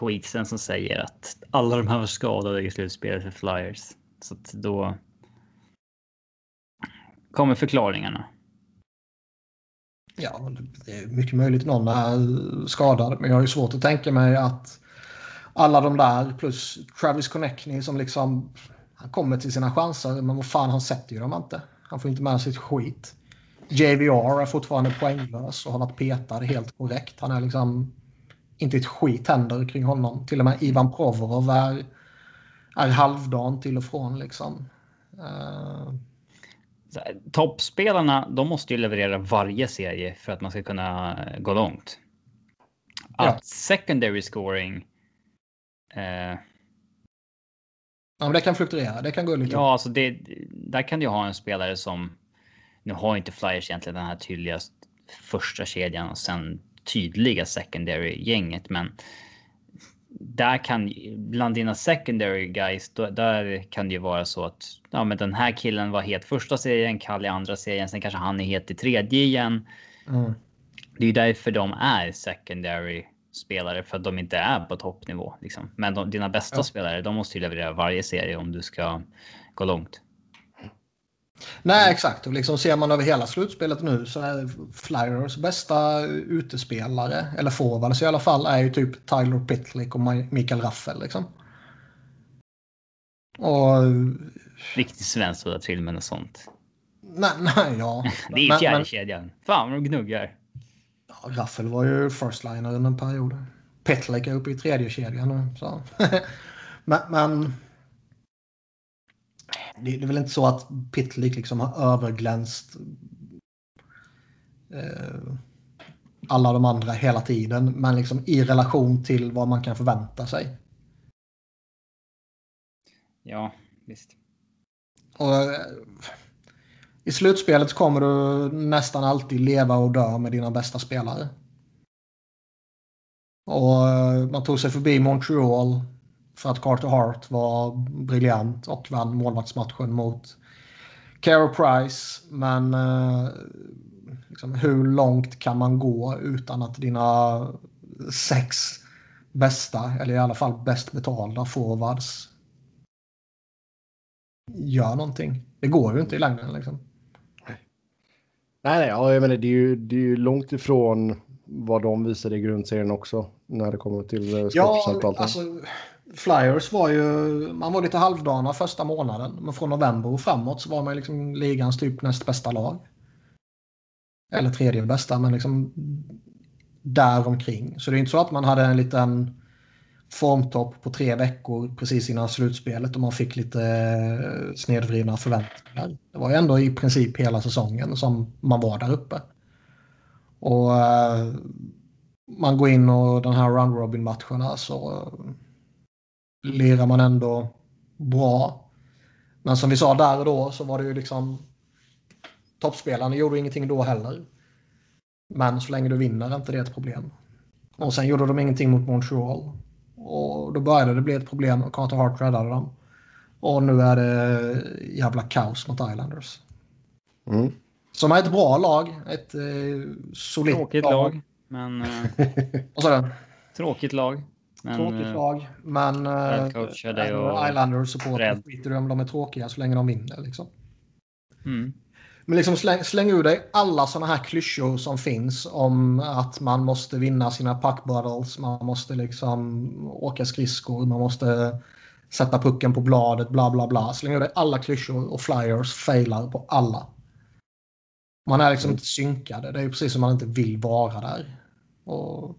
tweetsen som säger att alla de här var skadade i slutspelet för Flyers. Så att då kommer förklaringarna. Ja, det är mycket möjligt någon är skadad. Men jag har ju svårt att tänka mig att alla de där plus Travis Connectney som liksom... Han kommer till sina chanser, men vad fan, han sätter ju dem inte. Han får inte med sig ett skit. JVR är fortfarande poänglös och har varit petad helt korrekt. Han är liksom... Inte ett skit händer kring honom. Till och med Ivan Provorov är, är halvdan till och från liksom. Här, Toppspelarna, de måste ju leverera varje serie för att man ska kunna gå långt. Att Ja. secondary scoring. Eh, ja, men det kan fluktuera. Det kan gå lite ja, alltså det, där kan du ha en spelare som. Nu har inte Flyers egentligen den här tydliga första kedjan och sen tydliga secondary gänget, men. Där kan bland dina secondary guys, då, där kan det ju vara så att ja, men den här killen var het första serien, Kalle i andra serien, sen kanske han är het i tredje igen. Mm. Det är ju därför de är secondary spelare för att de inte är på toppnivå. Liksom. Men de, dina bästa Ja. spelare, de måste ju leverera varje serie om du ska gå långt. Nej, exakt. Och liksom ser man över hela slutspelet nu så är Flyers bästa utespelare, eller forwards i alla fall, är ju typ Tyler Pitlick och Mi- Mikael Raffel. Liksom. Och... Riktigt svenskt att till med något sånt. Nej, nej, ja. Det är Men- fjärde men-. Fan vad de gnuggar. Ja, Raffel var ju first liner under en period. Pitlick är uppe i tredje kedjan nu. Så. men, men det, det är väl inte så att Pitlick liksom har överglänst eh, alla de andra hela tiden. Men liksom i relation till vad man kan förvänta sig. Ja, visst. Och, eh, i slutspelet kommer du nästan alltid leva och dö med dina bästa spelare. Och eh, man tog sig förbi Montreal för att Carter Hart var briljant och vann målvaktsmatchen mot Carey Price. Men eh, liksom, hur långt kan man gå utan att dina sex bästa, eller i alla fall bäst betalda forwards gör någonting. Det går ju inte i längden liksom. Nej, nej, ja, jag menar, det, är ju, det är ju långt ifrån vad de visade i grundserien också när det kommer till eh, Ja, skottprocent och allting. alltså Flyers var ju, man var lite halvdana första månaden, men från november och framåt så var man liksom ligans typ näst bästa lag. Eller tredje bästa, men liksom där omkring. Så det är inte så att man hade en liten formtopp på tre veckor precis innan slutspelet och man fick lite eh, snedvridna förväntningar. Det var ju ändå i princip hela säsongen som man var där uppe. Och eh, man går in och den här round robin matcherna så eh, lirar man ändå bra. Men som vi sa där och då så var det ju liksom toppspelarna gjorde ingenting då heller. Men så länge du vinner är inte det ett problem. Och sen gjorde de ingenting mot Montreal. Och då började det bli ett problem och Carter Hart räddade dem. Och nu är det jävla kaos mot Islanders. Mm. Som är ett bra lag. Ett eh, solitt Tråkigt lag. Men... eh, Och så den. tråkigt lag. Men, Tråkigt eh, lag. Men och Islanders supportrar skiter i om de är tråkiga så länge de vinner. Liksom. Mm. Men liksom släng, släng ur dig alla sådana här klyschor som finns om att man måste vinna sina puck battles, man måste liksom åka skridskor, man måste sätta pucken på bladet, bla bla bla. Släng ur dig alla klyschor och flyers failar på alla. Man är liksom inte synkade. Det är precis som man inte vill vara där. Och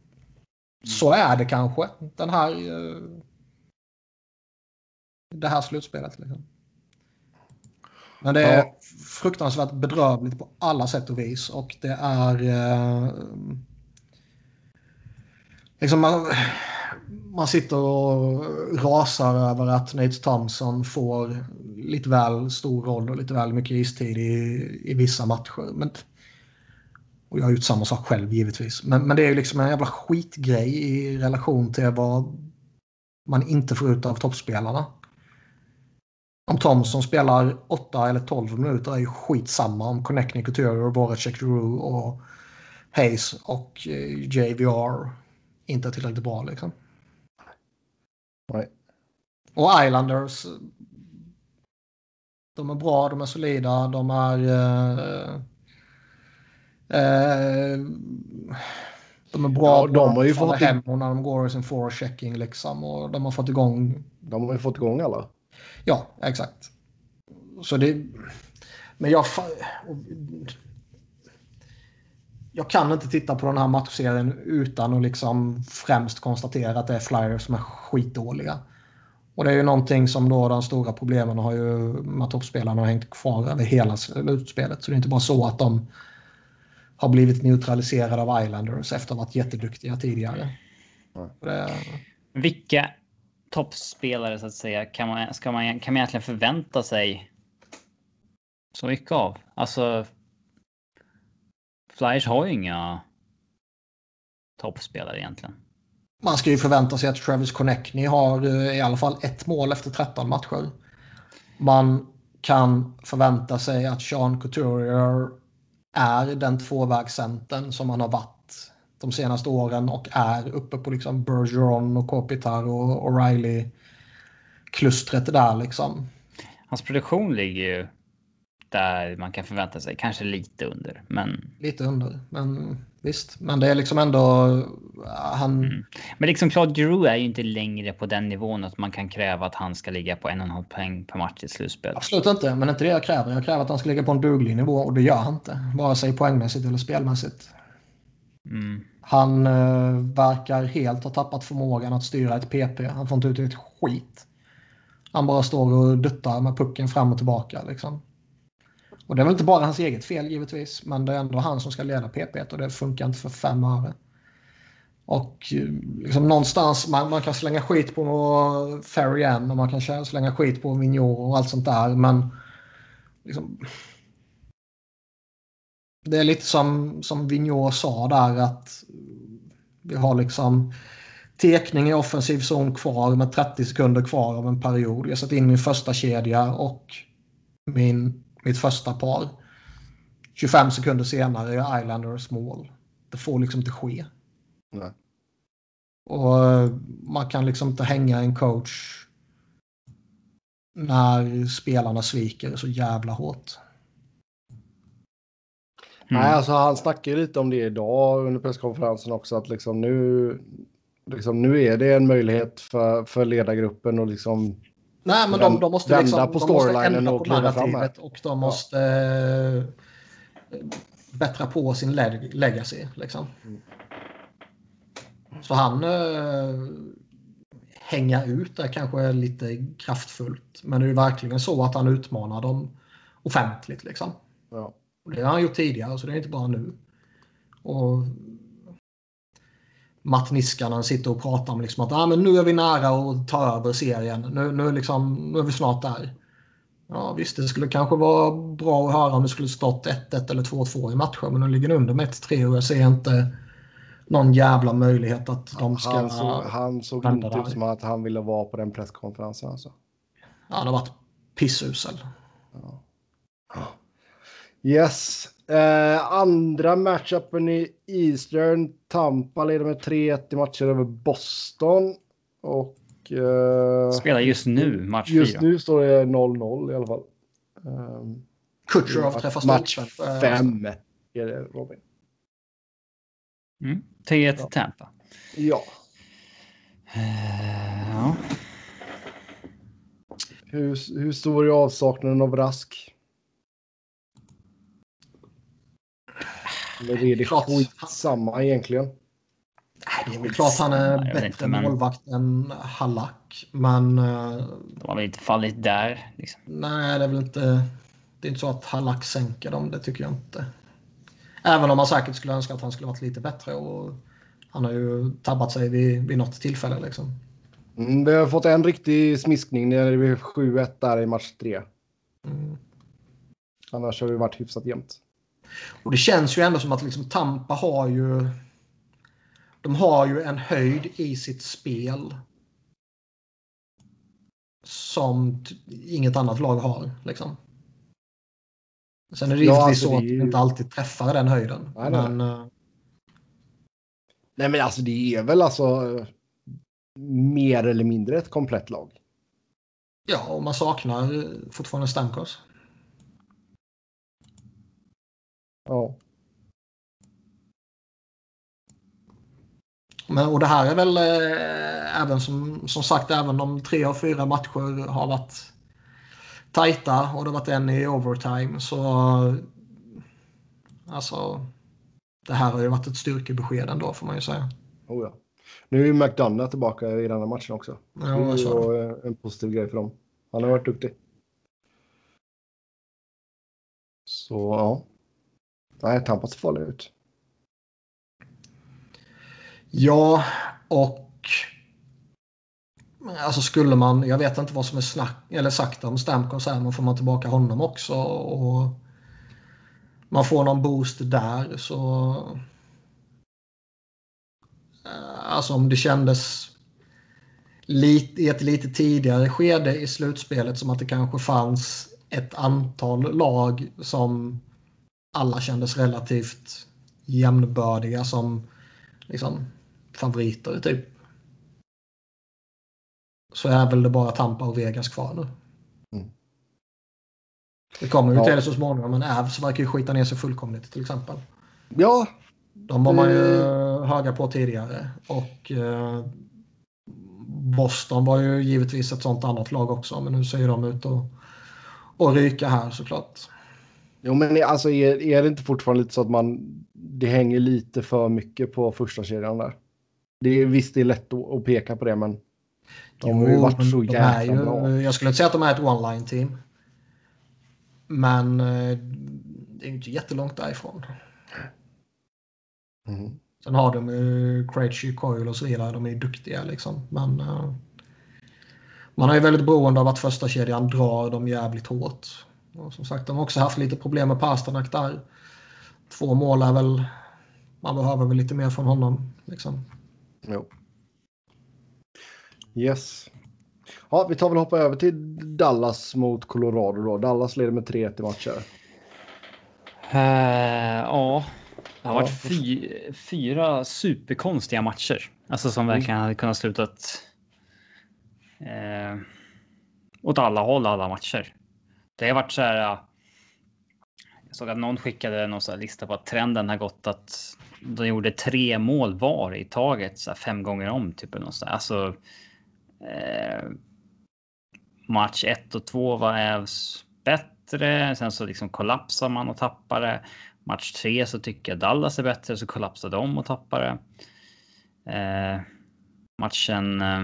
så är det kanske. Den här... eh, Det här slutspelet. Liksom. Men det är Ja. fruktansvärt bedrövligt på alla sätt och vis. Och det är... eh, Liksom man, man sitter och rasar över att Nate Thompson får lite väl stor roll och lite väl mycket istid i, i vissa matcher. Men, och jag har gjort samma sak själv givetvis. Men, men det är ju liksom en jävla skitgrej i relation till vad man inte får ut av toppspelarna. Om Thompson spelar 8 eller 12 minuter är ju skitsamma om Connecting Couture, Voracek Drew och Hayes och eh, JVR inte är tillräckligt bra liksom. Nej. Och Islanders. De är bra, de är solida, de är... Eh, eh, de är bra. Ja, de har ju fått- hem och när de går i sin forechecking liksom. Och de har fått igång... De har ju fått igång alla. Ja, exakt. Så det... Men jag... Jag kan inte titta på den här matchserien utan att liksom främst konstatera att det är Flyers som är skitdåliga. Och det är ju någonting som då de stora problemen har ju med toppspelarna har hängt kvar över hela slutspelet. Så det är inte bara så att de har blivit neutraliserade av Islanders efter att ha varit jätteduktiga tidigare. Nej. Det, Vilka toppspelare så att säga kan man, ska man, kan man egentligen förvänta sig så mycket av? Alltså. Flyers har ju inga toppspelare egentligen. man ska ju förvänta sig att Travis Connectney har eh, i alla fall ett mål efter 13 matcher. Man kan förvänta sig att Sean Couturier är den tvåvägscentern som han har varit de senaste åren och är uppe på liksom Bergeron och Kopitar och O'Reilly-klustret där liksom. Hans produktion ligger ju där man kan förvänta sig, kanske lite under, men. Lite under, men visst. Men det är liksom ändå... Han, Mm. Men liksom Claude Giroux är ju inte längre på den nivån att man kan kräva att han ska ligga på en och en halv poäng per match i slutspel. Absolut inte, men inte det jag kräver. Jag kräver att han ska ligga på en duglig nivå och det gör han inte. Vare sig poängmässigt eller spelmässigt. Mm. Han eh, verkar helt ha tappat förmågan att styra ett PP. Han får inte ut ett skit. Han bara står och duttar med pucken fram och tillbaka. Liksom. Och det är väl inte bara hans eget fel givetvis. Men det är ändå han som ska leda PP och det funkar inte för fem öre. Och eh, liksom någonstans, man, man kan slänga skit på Ferry Ann och man kan slänga skit på Vigneault och allt sånt där. Men liksom, det är lite som, som Vigneault sa där att vi har liksom tekning i offensiv zon kvar med 30 sekunder kvar av en period. Jag satt in min första kedja och min, mitt första par. 25 sekunder senare är Islanders mål. Det får liksom inte ske. Nej. Och eh, man kan liksom inte hänga en coach när spelarna sviker så jävla hårt. Mm. Nej, alltså han snackade lite om det idag under presskonferensen också att liksom nu, liksom nu är det en möjlighet för, för ledargruppen och liksom Nej, men de, de måste vända liksom, på storylinen och kliva fram här. och de måste eh, bättra på sin leg legacy. Liksom. Mm. Så han eh, hänga ut är kanske lite kraftfullt. Men det är ju verkligen så att han utmanar dem offentligt. Liksom. Ja. Och det har han gjort tidigare, så det är inte bara nu. Och Matt Niskanen sitter och pratar om liksom att ah, men nu är vi nära att ta över serien. Nu, nu, liksom, nu är vi snart där. Ja visst, det skulle kanske vara bra att höra om det skulle stått 1-1 eller 2-2 i matcher. Men nu ligger under med 1-3 och jag ser inte någon jävla möjlighet att de ska... Han såg, han såg inte ut som att han ville vara på den presskonferensen. Alltså. Ja, han har varit pissusel. Yes. Eh, andra matchupen i Eastern. Tampa leder med 3-1 i matcher över Boston. Och eh, Spelar just nu match just fyra. nu står det 0-0 i alla fall. Um, Kutjerov träffar match stolpen. Eh, fem är det Robin. Mm. 3-1 Ja. Tampa. Ja. Eh, ja. Hur, hur stor är avsaknaden av Rask? Eller är det Klart. skitsamma egentligen? Nej, Det är väl klart han är jag bättre inte, men- målvakt än Hallack. Men eh, De har väl inte fallit där. Liksom. nej, det är väl inte... Det är inte så att Hallack sänker dem, det tycker jag inte. Även om man säkert skulle önska att han skulle varit lite bättre. Och han har ju tabbat sig vid, vid något tillfälle. Liksom. Mm, vi har fått en riktig smiskning när det blev 7-1 där i match 3. Mm. Annars har det varit hyfsat jämnt. Och det känns ju ändå som att liksom Tampa har ju... De har ju en höjd i sitt spel. Som inget annat lag har. Liksom. Sen är det Ja, givetvis alltså, så att de inte alltid träffar den höjden. Nej, nej. men eh, Nej men alltså det är väl alltså eh, mer eller mindre ett komplett lag. ja, och man saknar fortfarande Stamkos. Ja. Men, och det här är väl eh, även som, som sagt, även om tre av fyra matcher har varit tajta och det har varit en i overtime så alltså det här har ju varit ett styrkebesked ändå får man ju säga. Oh, ja. Nu är ju McDonough tillbaka i den här matchen också. Ja, det är ju eh, en positiv grej för dem. Han har varit duktig. Så ja. Nej, Tampa ser farlig ut. Ja, och alltså skulle man, jag vet inte vad som är snack, eller sagt om Stamkos här, men får man tillbaka honom också och man får någon boost där så Alltså om det kändes lite, i ett lite tidigare skede i slutspelet som att det kanske fanns ett antal lag som alla kändes relativt jämnbördiga som liksom favoriter typ. Så är väl det bara Tampa och Vegas kvar nu. Mm. Det kommer ju Ja. till det så småningom men Avs verkar ju skita ner sig fullkomligt till exempel. Ja, De var man ju Mm. höga på tidigare. Och eh, Boston var ju givetvis ett sånt annat lag också. Men nu ser ju de ut att, att ryka här såklart. Jo, men alltså är, är det inte fortfarande lite så att man det hänger lite för mycket på första kedjan där? Det är visst, det är lätt att, peka på det, men de har ju Jo, varit så jäkla ju, bra. Jag skulle inte säga att de är ett one-line team. Men eh, det är ju inte jättelångt därifrån. Mm. Sen har de ju Krejci, Coyle och så vidare. De är ju duktiga liksom. Men eh, man är ju väldigt beroende av att första kedjan drar dem jävligt hårt. Och som sagt, de har också haft lite problem med Pasternak där. Två mål är väl... Man behöver väl lite mer från honom. Liksom. Jo. Yes. Ja, vi tar väl hoppa över till Dallas mot Colorado då. Dallas leder med 3-1 i matcher. Eh, ja, Det har varit fy, fyra superkonstiga matcher. Alltså som verkligen hade kunnat slutat eh, åt alla håll alla matcher. Det har varit så här. Jag såg att någon skickade någon så här lista på att trenden har gått att de gjorde tre mål var i taget så här fem gånger om typ eller något så här. Alltså. Eh, match 1 och 2 var Ävs bättre. Sen så liksom kollapsar man och tappar det. Match 3 så tycker jag Dallas är bättre så kollapsar de och tappade. Eh, matchen eh,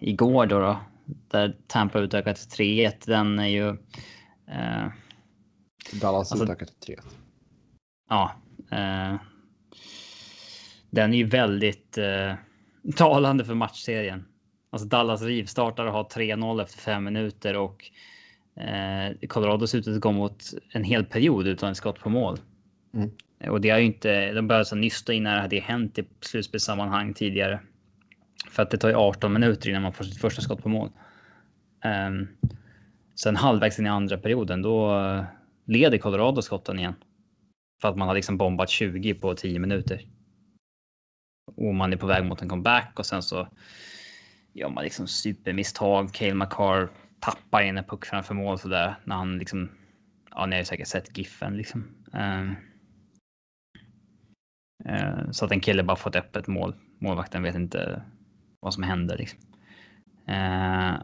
igår då, då där Tampa utökat till 3-1. Den är ju. Eh, Dallas Alltså- utökat till 3 ja. Eh, den är ju väldigt eh, talande för matchserien. Alltså Dallas rivstartar och har 3-0 efter fem minuter och eh, Colorado ser ut att gå mot en hel period utan ett skott på mål. Mm. Och det har ju inte. De började så nysta innan det hade hänt i slutspelssammanhang tidigare. För att det tar ju 18 minuter innan man får sitt första skott på mål. Um, sen halvvägs in i andra perioden då eh, leder Colorado skotten igen. För att man har liksom bombat 20 på 10 minuter. Och man är på väg mot en comeback och sen så gör man liksom supermisstag. Cale McCarr tappar in en puck framför mål så där när han liksom. Ja, ni har ju säkert sett giffen liksom. Um, uh, så att en kille bara får ett öppet mål. Målvakten vet inte vad som händer liksom. Eh,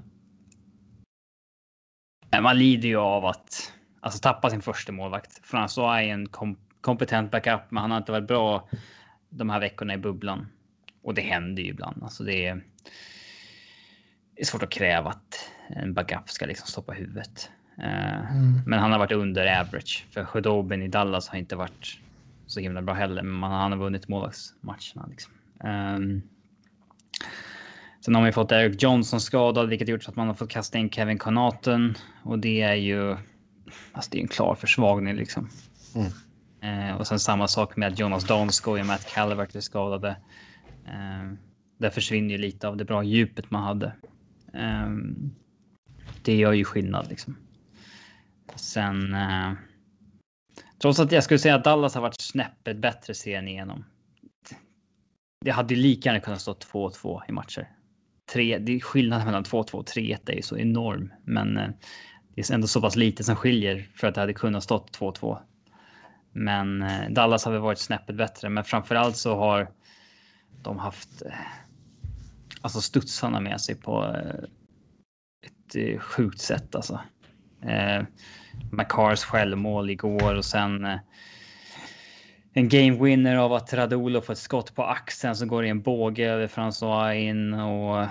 man lider ju av att alltså tappa sin första målvakt. François är en kom kompetent backup, men han har inte varit bra de här veckorna i bubblan. Och det händer ju ibland. Alltså det är. Det är svårt att kräva att en backup ska liksom stoppa huvudet. Eh, Mm. Men han har varit under average för Khudobin i Dallas har inte varit så himla bra heller. Men han har vunnit målvaktsmatcherna liksom. Um, sen har man ju fått Eric Johnson skadad, vilket gjort så att man har fått kasta in Kevin Connaughton och det är ju. Alltså det är en klar försvagning liksom. Mm. Eh, och sen samma sak med Jonas Donskoy och Matt Calvert är skadade. Eh, där försvinner ju lite av det bra djupet man hade. Eh, det gör ju skillnad liksom. Sen. Eh, trots att jag skulle säga att Dallas har varit snäppet bättre serien igenom. Det hade ju lika gärna kunnat stå 2-2 i matcher. Tre, det är skillnaden mellan 2-2 och 3-1 är ju så enorm, men eh, det är ändå så pass lite som skiljer för att det hade kunnat stått 2-2. Men eh, Dallas har väl varit snäppet bättre, men framförallt så har de haft eh, alltså studsarna med sig på ett sjukt sätt alltså. Eh, McCars självmål igår och sen eh, en game winner av att Radulov får ett skott på axeln så går det en båge över François in och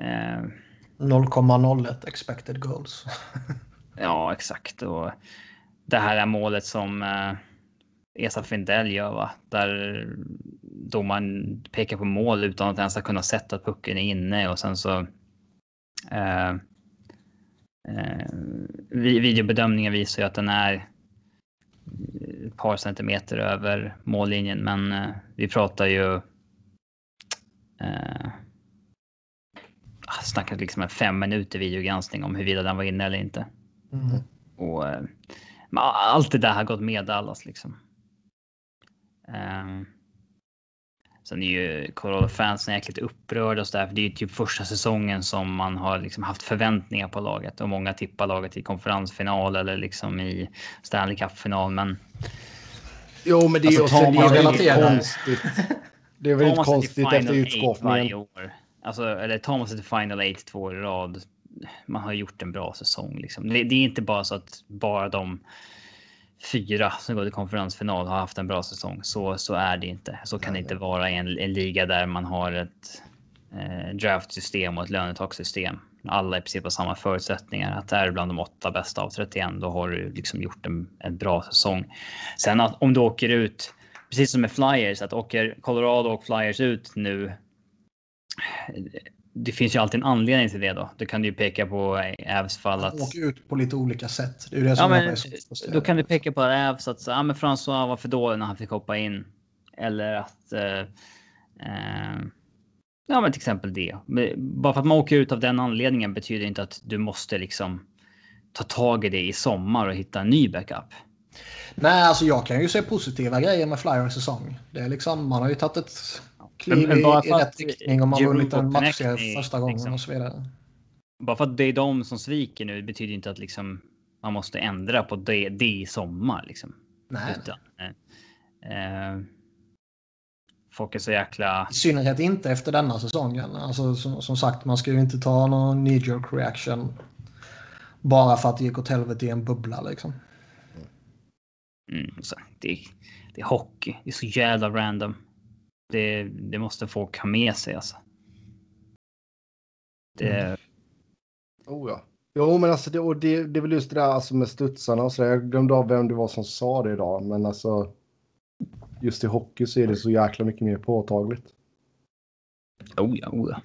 eh, 0,01 expected goals. ja, exakt. Och det här är målet som eh, Esa Findell gör, va? Där domaren pekar på mål utan att ens ha kunnat sett att pucken är inne och sen så. Eh, eh, vi- videobedömningen visar ju att den är ett par centimeter över mållinjen, men eh, vi pratar ju. Eh, ah, snackat liksom en fem minuter videogranskning om huruvida den var inne eller inte. Mm. Och eh, allt det där har gått med Dallas liksom. Um, sen är ju Colorado-fansen jäkligt upprörda och sådär, för det är ju typ första säsongen som man har liksom haft förväntningar på laget och många tippar laget i konferensfinal eller liksom i Stanley Cup-final. Men Jo, men det är ju Alltså, också tar det är konstigt. Det är väldigt konstigt efter utskåpningen. år, alltså, eller tar man sig till Final 8 två år i rad, man har gjort en bra säsong. Liksom. Det, det är inte bara så att bara de fyra som går till konferensfinal har haft en bra säsong. Så, så är det inte. Så kan det inte vara i en, en liga där man har ett eh, draftsystem och ett lönetakssystem. Alla i princip har samma förutsättningar. Att det är bland de åtta bästa av 31, då har du liksom gjort en, en bra säsong. Sen att om du åker ut, precis som med Flyers, att åker Colorado och Flyers ut nu. Det finns ju alltid en anledning till det då. Du kan du ju peka på Ävs fall att Åker ut på lite olika sätt. Det är det Ja, som men så frustrerad. då kan du peka på Ävs att ja, men François var för dålig när han fick hoppa in. Eller att. Eh, eh, ja, men till exempel det. Men Bara för att man åker ut av den anledningen betyder inte att du måste liksom ta tag i det i sommar och hitta en ny backup. Nej, alltså jag kan ju se positiva grejer med Flyers säsong. Det är liksom, man har ju tagit ett kliv Men i, bara i för rätt riktning och man vunnit en Connecting, första gången liksom. och så vidare. Bara för att det är de som sviker nu betyder inte att liksom man måste ändra på det, det i sommar liksom. Nej, Utan, eh, eh, folk är så jäkla... i synnerhet inte efter denna säsongen. Alltså, som, som sagt, man ska ju inte ta någon knee jerk reaction bara för att det gick åt helvete i en bubbla liksom. Mm, så, det, det är hockey. Det är så jävla random. Det, det måste folk ha med sig alltså. Det, Oh ja. Jo, men alltså det, och det, det är väl just det där alltså med studsarna och så där. Jag glömde av vem det var som sa det idag, men alltså just i hockey så är det så jäkla mycket mer påtagligt. Oh ja, oh ja.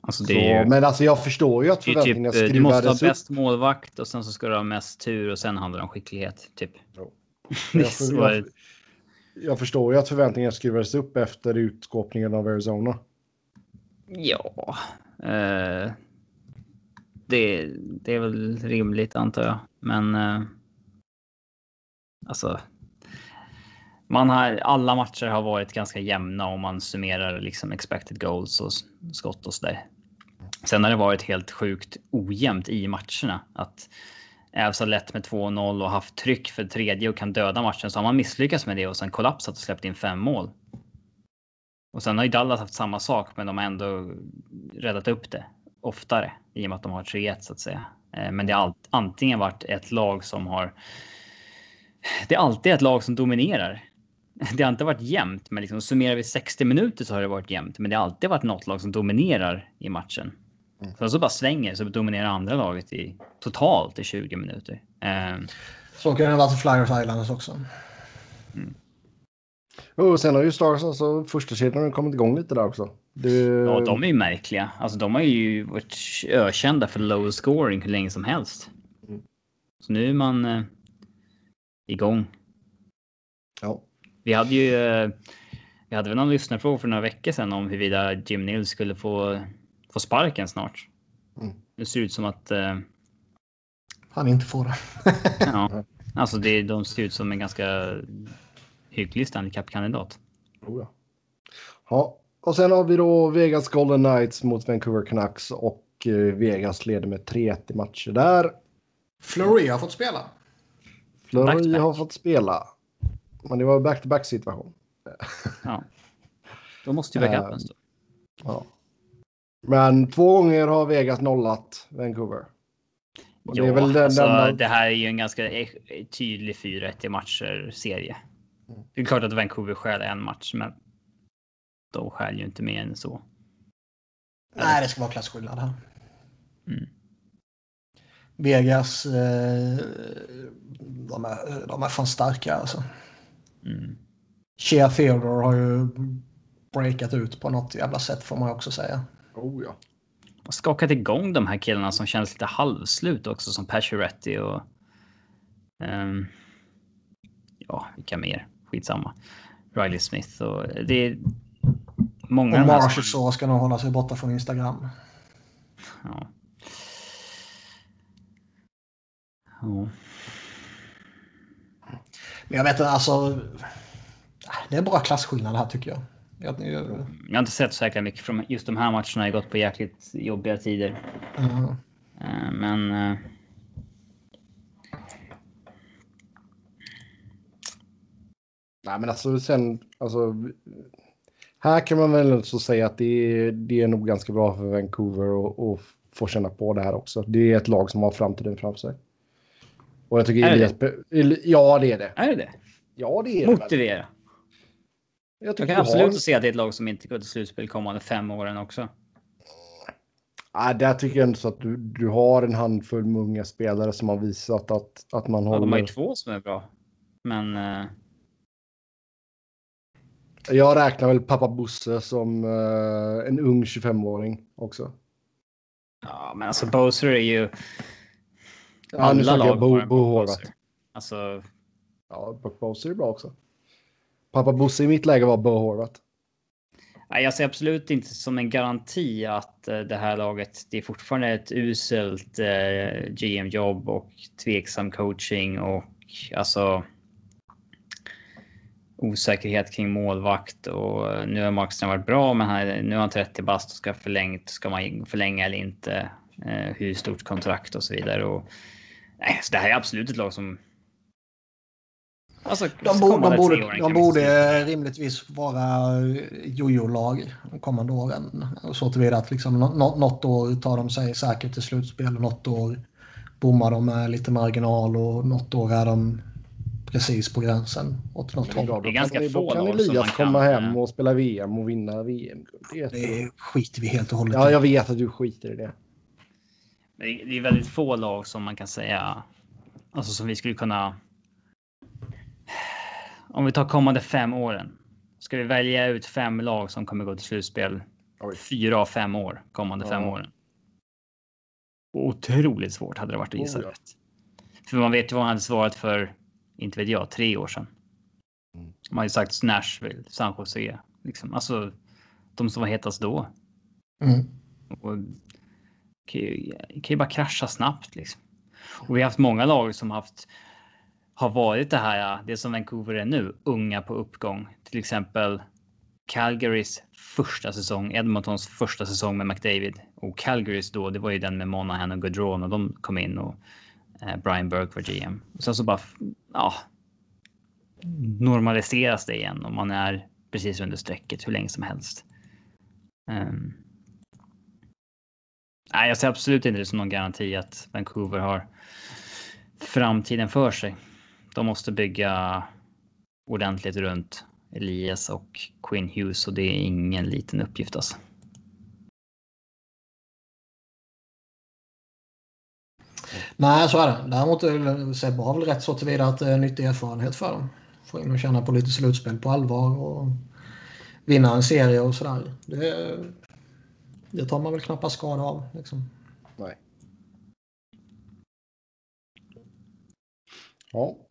Alltså Så, det är ju... men alltså jag förstår ju att Det är förväntningarna typ, eh, du måste ha upp. bäst målvakt och sen så ska du ha mest tur och sen handlar det om skicklighet. Typ. Jo. Jag, för, så- jag, jag förstår ju att förväntningarna skruvades upp efter utskåpningen av Arizona. Ja. Eh, det, det är väl rimligt antar jag. Men. Eh, alltså. Man har, alla matcher har varit ganska jämna om man summerar liksom expected goals och skott och sådär. Sen har det varit helt sjukt ojämnt i matcherna. Att Ävs har lett med 2-0 och haft tryck för tredje och kan döda matchen. Så har man misslyckats med det och sen kollapsat och släppt in fem mål. Och sen har ju Dallas haft samma sak, men de har ändå räddat upp det oftare i och med att de har 3-1 så att säga. Eh, men det har antingen varit ett lag som har. Det är alltid ett lag som dominerar. Det har inte varit jämnt, men liksom summerar vi 60 minuter så har det varit jämnt. Men det har alltid varit något lag som dominerar i matchen. Mm. Sen så bara svänger så dominerar andra laget i totalt i 20 minuter. Eh, Så kan det vara till Flyers Islands också. Och sen har ju Stars, alltså första kedjan har kommit igång lite där också. Det, Ja, de är ju märkliga. Alltså, de har ju varit ökända för low scoring hur länge som helst. Mm. Så nu är man eh, igång. Ja. Vi hade ju. Eh, vi hade väl någon lyssnarfråga för några veckor sedan om huruvida Jim Nils skulle få få sparken snart. Mm. Det ser ut som att. Eh, Han inte får det. ja, alltså det, de ser ut som en ganska hygglig Stanley Cup-kandidat. Oh, ja. ja. Och sen har vi då Vegas Golden Knights mot Vancouver Canucks och eh, Vegas leder med 3-1 i matcher där. Fleury har fått spela. Flurry Back-to-back. har fått spela. Men det var back-to-back situation. Ja. Då måste ju backupen Eh, stå. Ja. Men två gånger har Vegas nollat Vancouver. Och Ja, det är väl den alltså, enda- det här är ju en ganska eh, tydlig 4-1 i matcher serie. Mm. Det är klart att Vancouver stjäl en match, men de stjäl ju inte mer än så. Nej, det ska vara klasskillnad här. Mm. Vegas, eh, de, är, de är fan starka alltså. Mm. Shea Theodore har ju breakat ut på något jävla sätt får man också säga. Oh, ja. Och skakat igång de här killarna som känns lite halvslut också, som Pacioretty och... ehm, ja, vilka mer? Skitsamma. Riley Smith och det är många Och Marshall som- så ska nog hålla sig borta från Instagram. Ja. Ja. Men jag vet inte, alltså. Det är bara klasskillnad här tycker jag. Jag, jag Jag har inte sett så jäkla mycket från just de här matcherna. har ju gått på jäkligt jobbiga tider. mm. Eh, Men... eh, Nej, men alltså sen, alltså. Här kan man väl så säga att det är, det är nog ganska bra för Vancouver att att få känna på det här också. Det är ett lag som har framtiden framför sig. Och jag tycker Är det Elias, Eli- ja det är det. Är det det? Ja det är det. väl. Motivera. Jag Jag kan du har- absolut se att det är ett lag som inte går till slutspel kommande fem åren också. Ja, där tycker jag ändå så att du, du har en handfull med unga spelare som har visat att, att man Ja, de har ju två som är bra. Men eh, Jag räknar väl pappa Bosse som eh, en ung 25-åring också. ja, men alltså Boser är ju. Ja, nu alla snackar lag jag Bo, har Bo. Boser. Alltså, Ja, Boser är bra också. Pappa Bosse i mitt läge var Bo Horvath. nej, jag ser absolut inte som en garanti att eh, det här laget. Det är fortfarande ett uselt eh, GM-jobb och tveksam coaching och alltså osäkerhet kring målvakt och eh, nu har Markström varit bra, men han, nu har han 30 bast och ska förlängt. Ska man förlänga eller inte? Eh, hur stort kontrakt och så vidare. Och, nej, så det här är absolut ett lag som. Alltså, de, bo, de, borde, de borde rimligtvis vara jojo-lag de kommande åren. Så tillvida att liksom, något år tar de sig säkert till slutspel och något år bommar de med lite marginal och något år är de precis på gränsen åt något håll. Det är ganska få kan Elias komma hem och spela VM och vinna VM. Det, det skiter vi helt och hållet Ja, jag vet att du skiter i det. Det är väldigt få lag som man kan säga, alltså som vi skulle kunna. Om vi tar kommande fem åren. Ska vi välja ut fem lag som kommer gå till slutspel? Oj. Fyra av fem år kommande ja. fem åren. Otroligt svårt hade det varit att gissa oh, ja. rätt. För man vet ju vad han hade svarat för inte vet jag, tre år sedan. Mm. Man har ju sagt Nashville, San Jose, liksom. Alltså de som var hetast då. Mm. Och kan ju, kan ju bara krascha snabbt liksom. Och vi har haft många lag som haft har varit det här, det som Vancouver är nu, unga på uppgång. Till exempel Calgarys första säsong, Edmontons första säsong med McDavid och Calgarys då, det var ju den med Monahan och Gaudreau och de kom in och Eh, Brian Burke var GM. Och sen så bara ja, normaliseras det igen och man är precis under strecket hur länge som helst. Um, nej, jag ser absolut inte det som någon garanti att Vancouver har framtiden för sig. De måste bygga ordentligt runt Elias och Quinn Hughes och det är ingen liten uppgift alltså. Nej, så är det. Däremot är Sebbe har väl rätt så tillvida att det är nyttig erfarenhet för dem. Få in och känna på lite slutspel på allvar och vinna en serie och sådär. Det, det tar man väl knappast skada av. Liksom. Nej. Ja.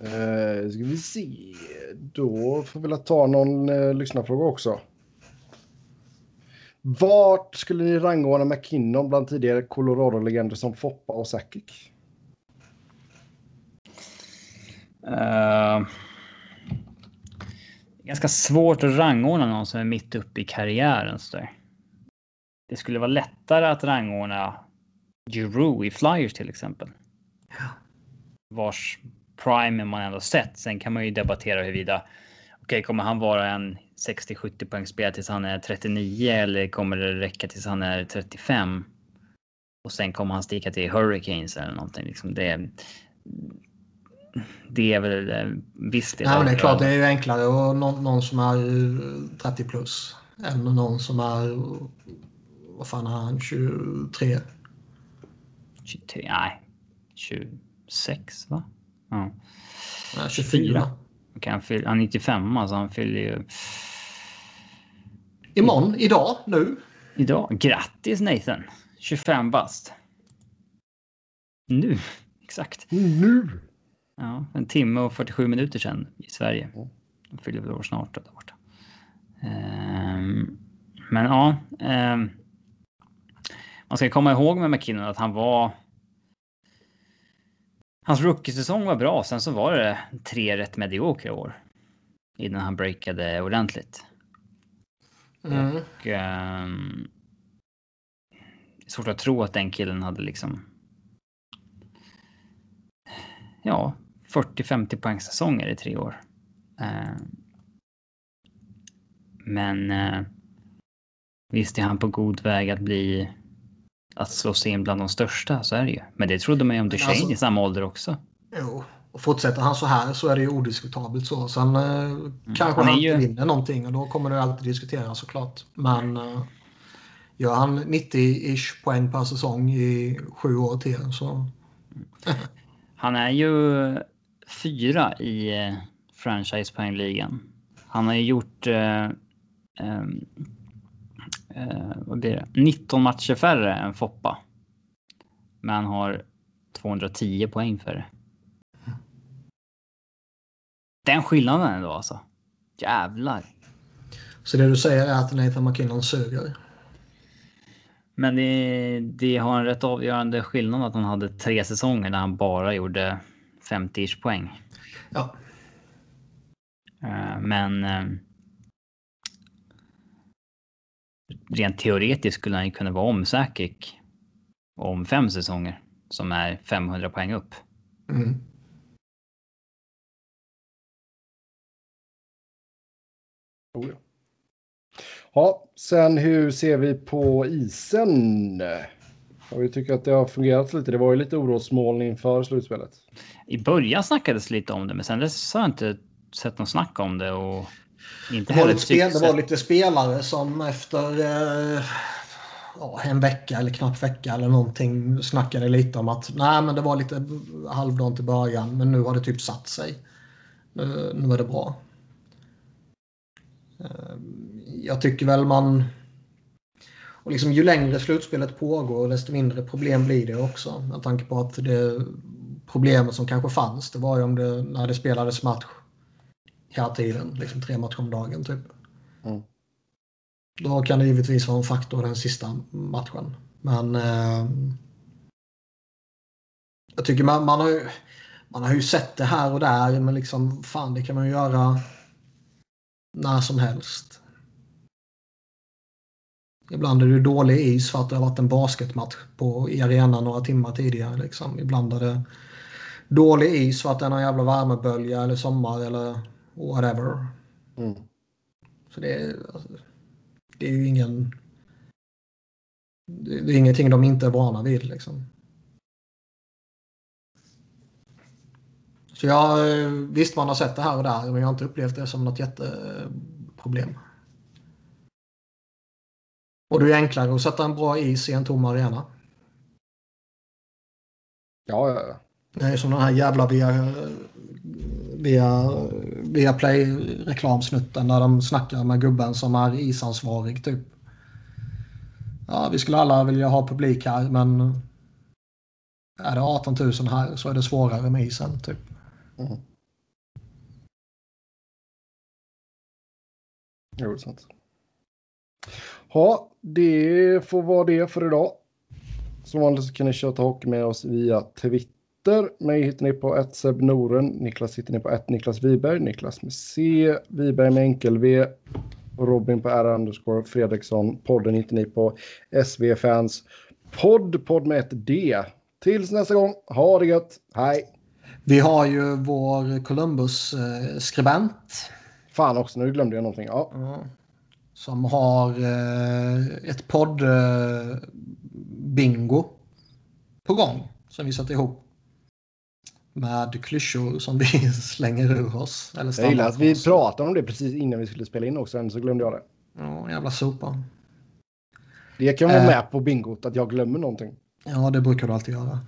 Eh, ska vi se. Då får vi väl ta någon eh, lyssnarfråga också. Vart skulle ni rangordna McKinnon bland tidigare Colorado-legender som Foppa och Sakic? Uh, ganska svårt att rangordna någon som är mitt uppe i karriären. Så där. Det skulle vara lättare att rangordna Giroux i Flyers till exempel. Ja. Vars prime man ändå sett. Sen kan man ju debattera huruvida okej, okay, kommer han vara en 60-70 poäng spel tills han är 39 eller kommer det räcka tills han är 35? Och sen kommer han sticka till Hurricanes eller någonting. Liksom det, det är väl eh, visst. Det, men det är klart, det är ju enklare och någon, någon som är 30 plus än någon som är vad fan är han 23? 23? Nej, 26 va? Ja. ja 24. Okay, han, fyll, han är 95 alltså han fyller ju... Imorgon, idag, nu. Idag. Grattis Nathan! 25 bast. Nu, exakt. Nu! Ja, en timme och 47 minuter sedan i Sverige. De fyller väl år snart där borta. Um, men ja. Um, man ska komma ihåg med McKinnon att han var Hans rookie-säsong var bra, sen så var det tre rätt mediokra år. Innan han breakade ordentligt. Mm. Och... Um, svårt att tro att den killen hade liksom... Ja, 40-50 poäng säsonger i tre år. Uh, men uh, visst är han på god väg att bli att slå sig in bland de största, så är det ju. Men det trodde man ju om Duchene alltså, i samma ålder också. Jo, och fortsätter han så här så är det ju odiskutabelt så. Sen eh, mm. kanske han, han ju... vinner någonting och då kommer det alltid diskuteras såklart. Men eh, gör han 90-ish poäng per säsong i sju år till så... han är ju fyra i eh, franchisepoängligan. Han har ju gjort eh, um, eh, vad blir det? 19 matcher färre än Foppa. Men han har 210 poäng färre. Den skillnaden ändå alltså. Jävlar. Så det du säger är att Nathan McKinnon suger? Men det, det har en rätt avgörande skillnad att han hade tre säsonger där han bara gjorde 50 poäng. Ja. Eh, men eh, rent teoretiskt skulle han ju kunna vara om Sakic om fem säsonger som är 500 poäng upp. Mm. Oh, ja. ja, sen hur ser vi på isen? Och vi tycker att det har fungerat lite. Det var ju lite orosmoln inför slutspelet. I början snackades lite om det, men sen dess har jag inte sett någon snack om det och inte Det var, lite spel, det var lite spelare som efter eh, ja, en vecka eller knappt vecka eller någonting snackade lite om att nej men det var lite halvdant i början men nu har det typ satt sig. Nu, nu är det bra. Eh, Jag tycker väl man... Och liksom ju längre slutspelet pågår desto mindre problem blir det också. Med tanke på att det problemet som kanske fanns det var ju om det när det spelades match hela tiden. Liksom tre matcher om dagen typ. Mm. Då kan det givetvis vara en faktor den sista matchen. Men eh, jag tycker man, man, har ju, man har ju sett det här och där men liksom fan det kan man ju göra när som helst. Ibland är det dålig is för att det har varit en basketmatch på, i arenan några timmar tidigare. Liksom. Ibland är det dålig is för att det är någon jävla värmebölja eller sommar eller whatever. Mm. Så det är, alltså, det är ju ingen... Det är ingenting de inte är vana vid liksom. Så jag, visst man har sett det här och där men jag har inte upplevt det som något jätteproblem. Och det är enklare att sätta en bra is i en tom arena. Ja, ja, ja. Det är som den här jävla via, via, via play reklamsnutten där de snackar med gubben som är isansvarig typ. Ja, vi skulle alla vilja ha publik här men är det 18 000 här så är det svårare med isen typ. Mm. Jo, det är sant. Ja, det får vara det för idag. Som vanligt så kan ni köra hockey med oss via Twitter. Mig hittar ni på ett Seb Noren. Niklas hittar ni på ett Niklas Wiberg. Niklas med C. Wiberg med enkel V. Och Robin på R underscore Fredriksson. Podden hittar ni på SV Fans podd. Podd med ett D. Tills nästa gång. Ha det gött. Hej. Vi har ju vår Columbus-skribent. Fan också, nu glömde jag någonting. Ja. Som har eh, ett podd-bingo på gång. Som vi satte ihop. Med klyschor som vi slänger ur oss. Eller Jag gillar att vi standardfraser. pratade om det precis innan vi skulle spela in också, så glömde jag det. Ja, jävla sopa. Det kan vara Eh. med på bingot, att jag glömmer någonting. Ja, det brukar du alltid göra.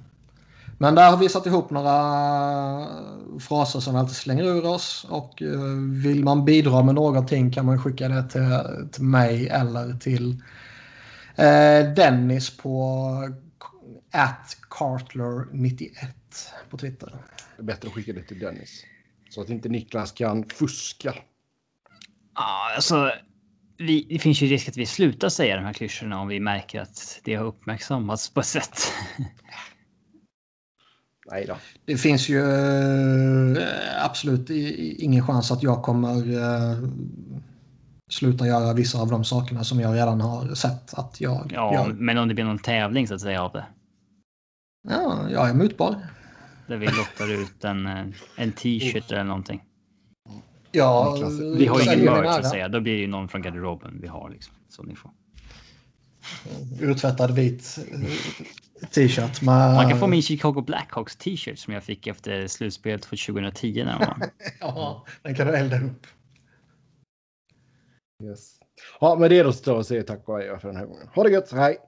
Men där har vi satt ihop några fraser som vi alltid slänger ur oss. Och eh, vill man bidra med någonting kan man skicka det till, till mig eller till eh, Dennis på at Cartler91 på Twitter. Det är bättre att skicka det till Dennis. Så att inte Niklas kan fuska. Ja, alltså, vi, det finns ju risk att vi slutar säga de här klyschorna om vi märker att det har uppmärksammats på ett sätt. Nej då. Det finns ju eh, absolut ingen chans att jag kommer eh, sluta göra vissa av de sakerna som jag redan har sett att jag Ja, gör. men om det blir någon tävling så att säga av det. Ja, jag är mutbar. Där vi lottar ut en, eh, en t-shirt eller någonting. Ja, Vi har ju ingen merch att säga. Då blir det ju någon från garderoben vi har liksom. Så ni får. Urtvättad vit eh, t-shirt. Med... Man kan få min Chicago Blackhawks t-shirt som jag fick efter slutspelet för 2010 när vann. Ja, den kan du elda upp. Yes. Ja, med det då så säger tack och adjö för den här gången. Ha det gött, hej!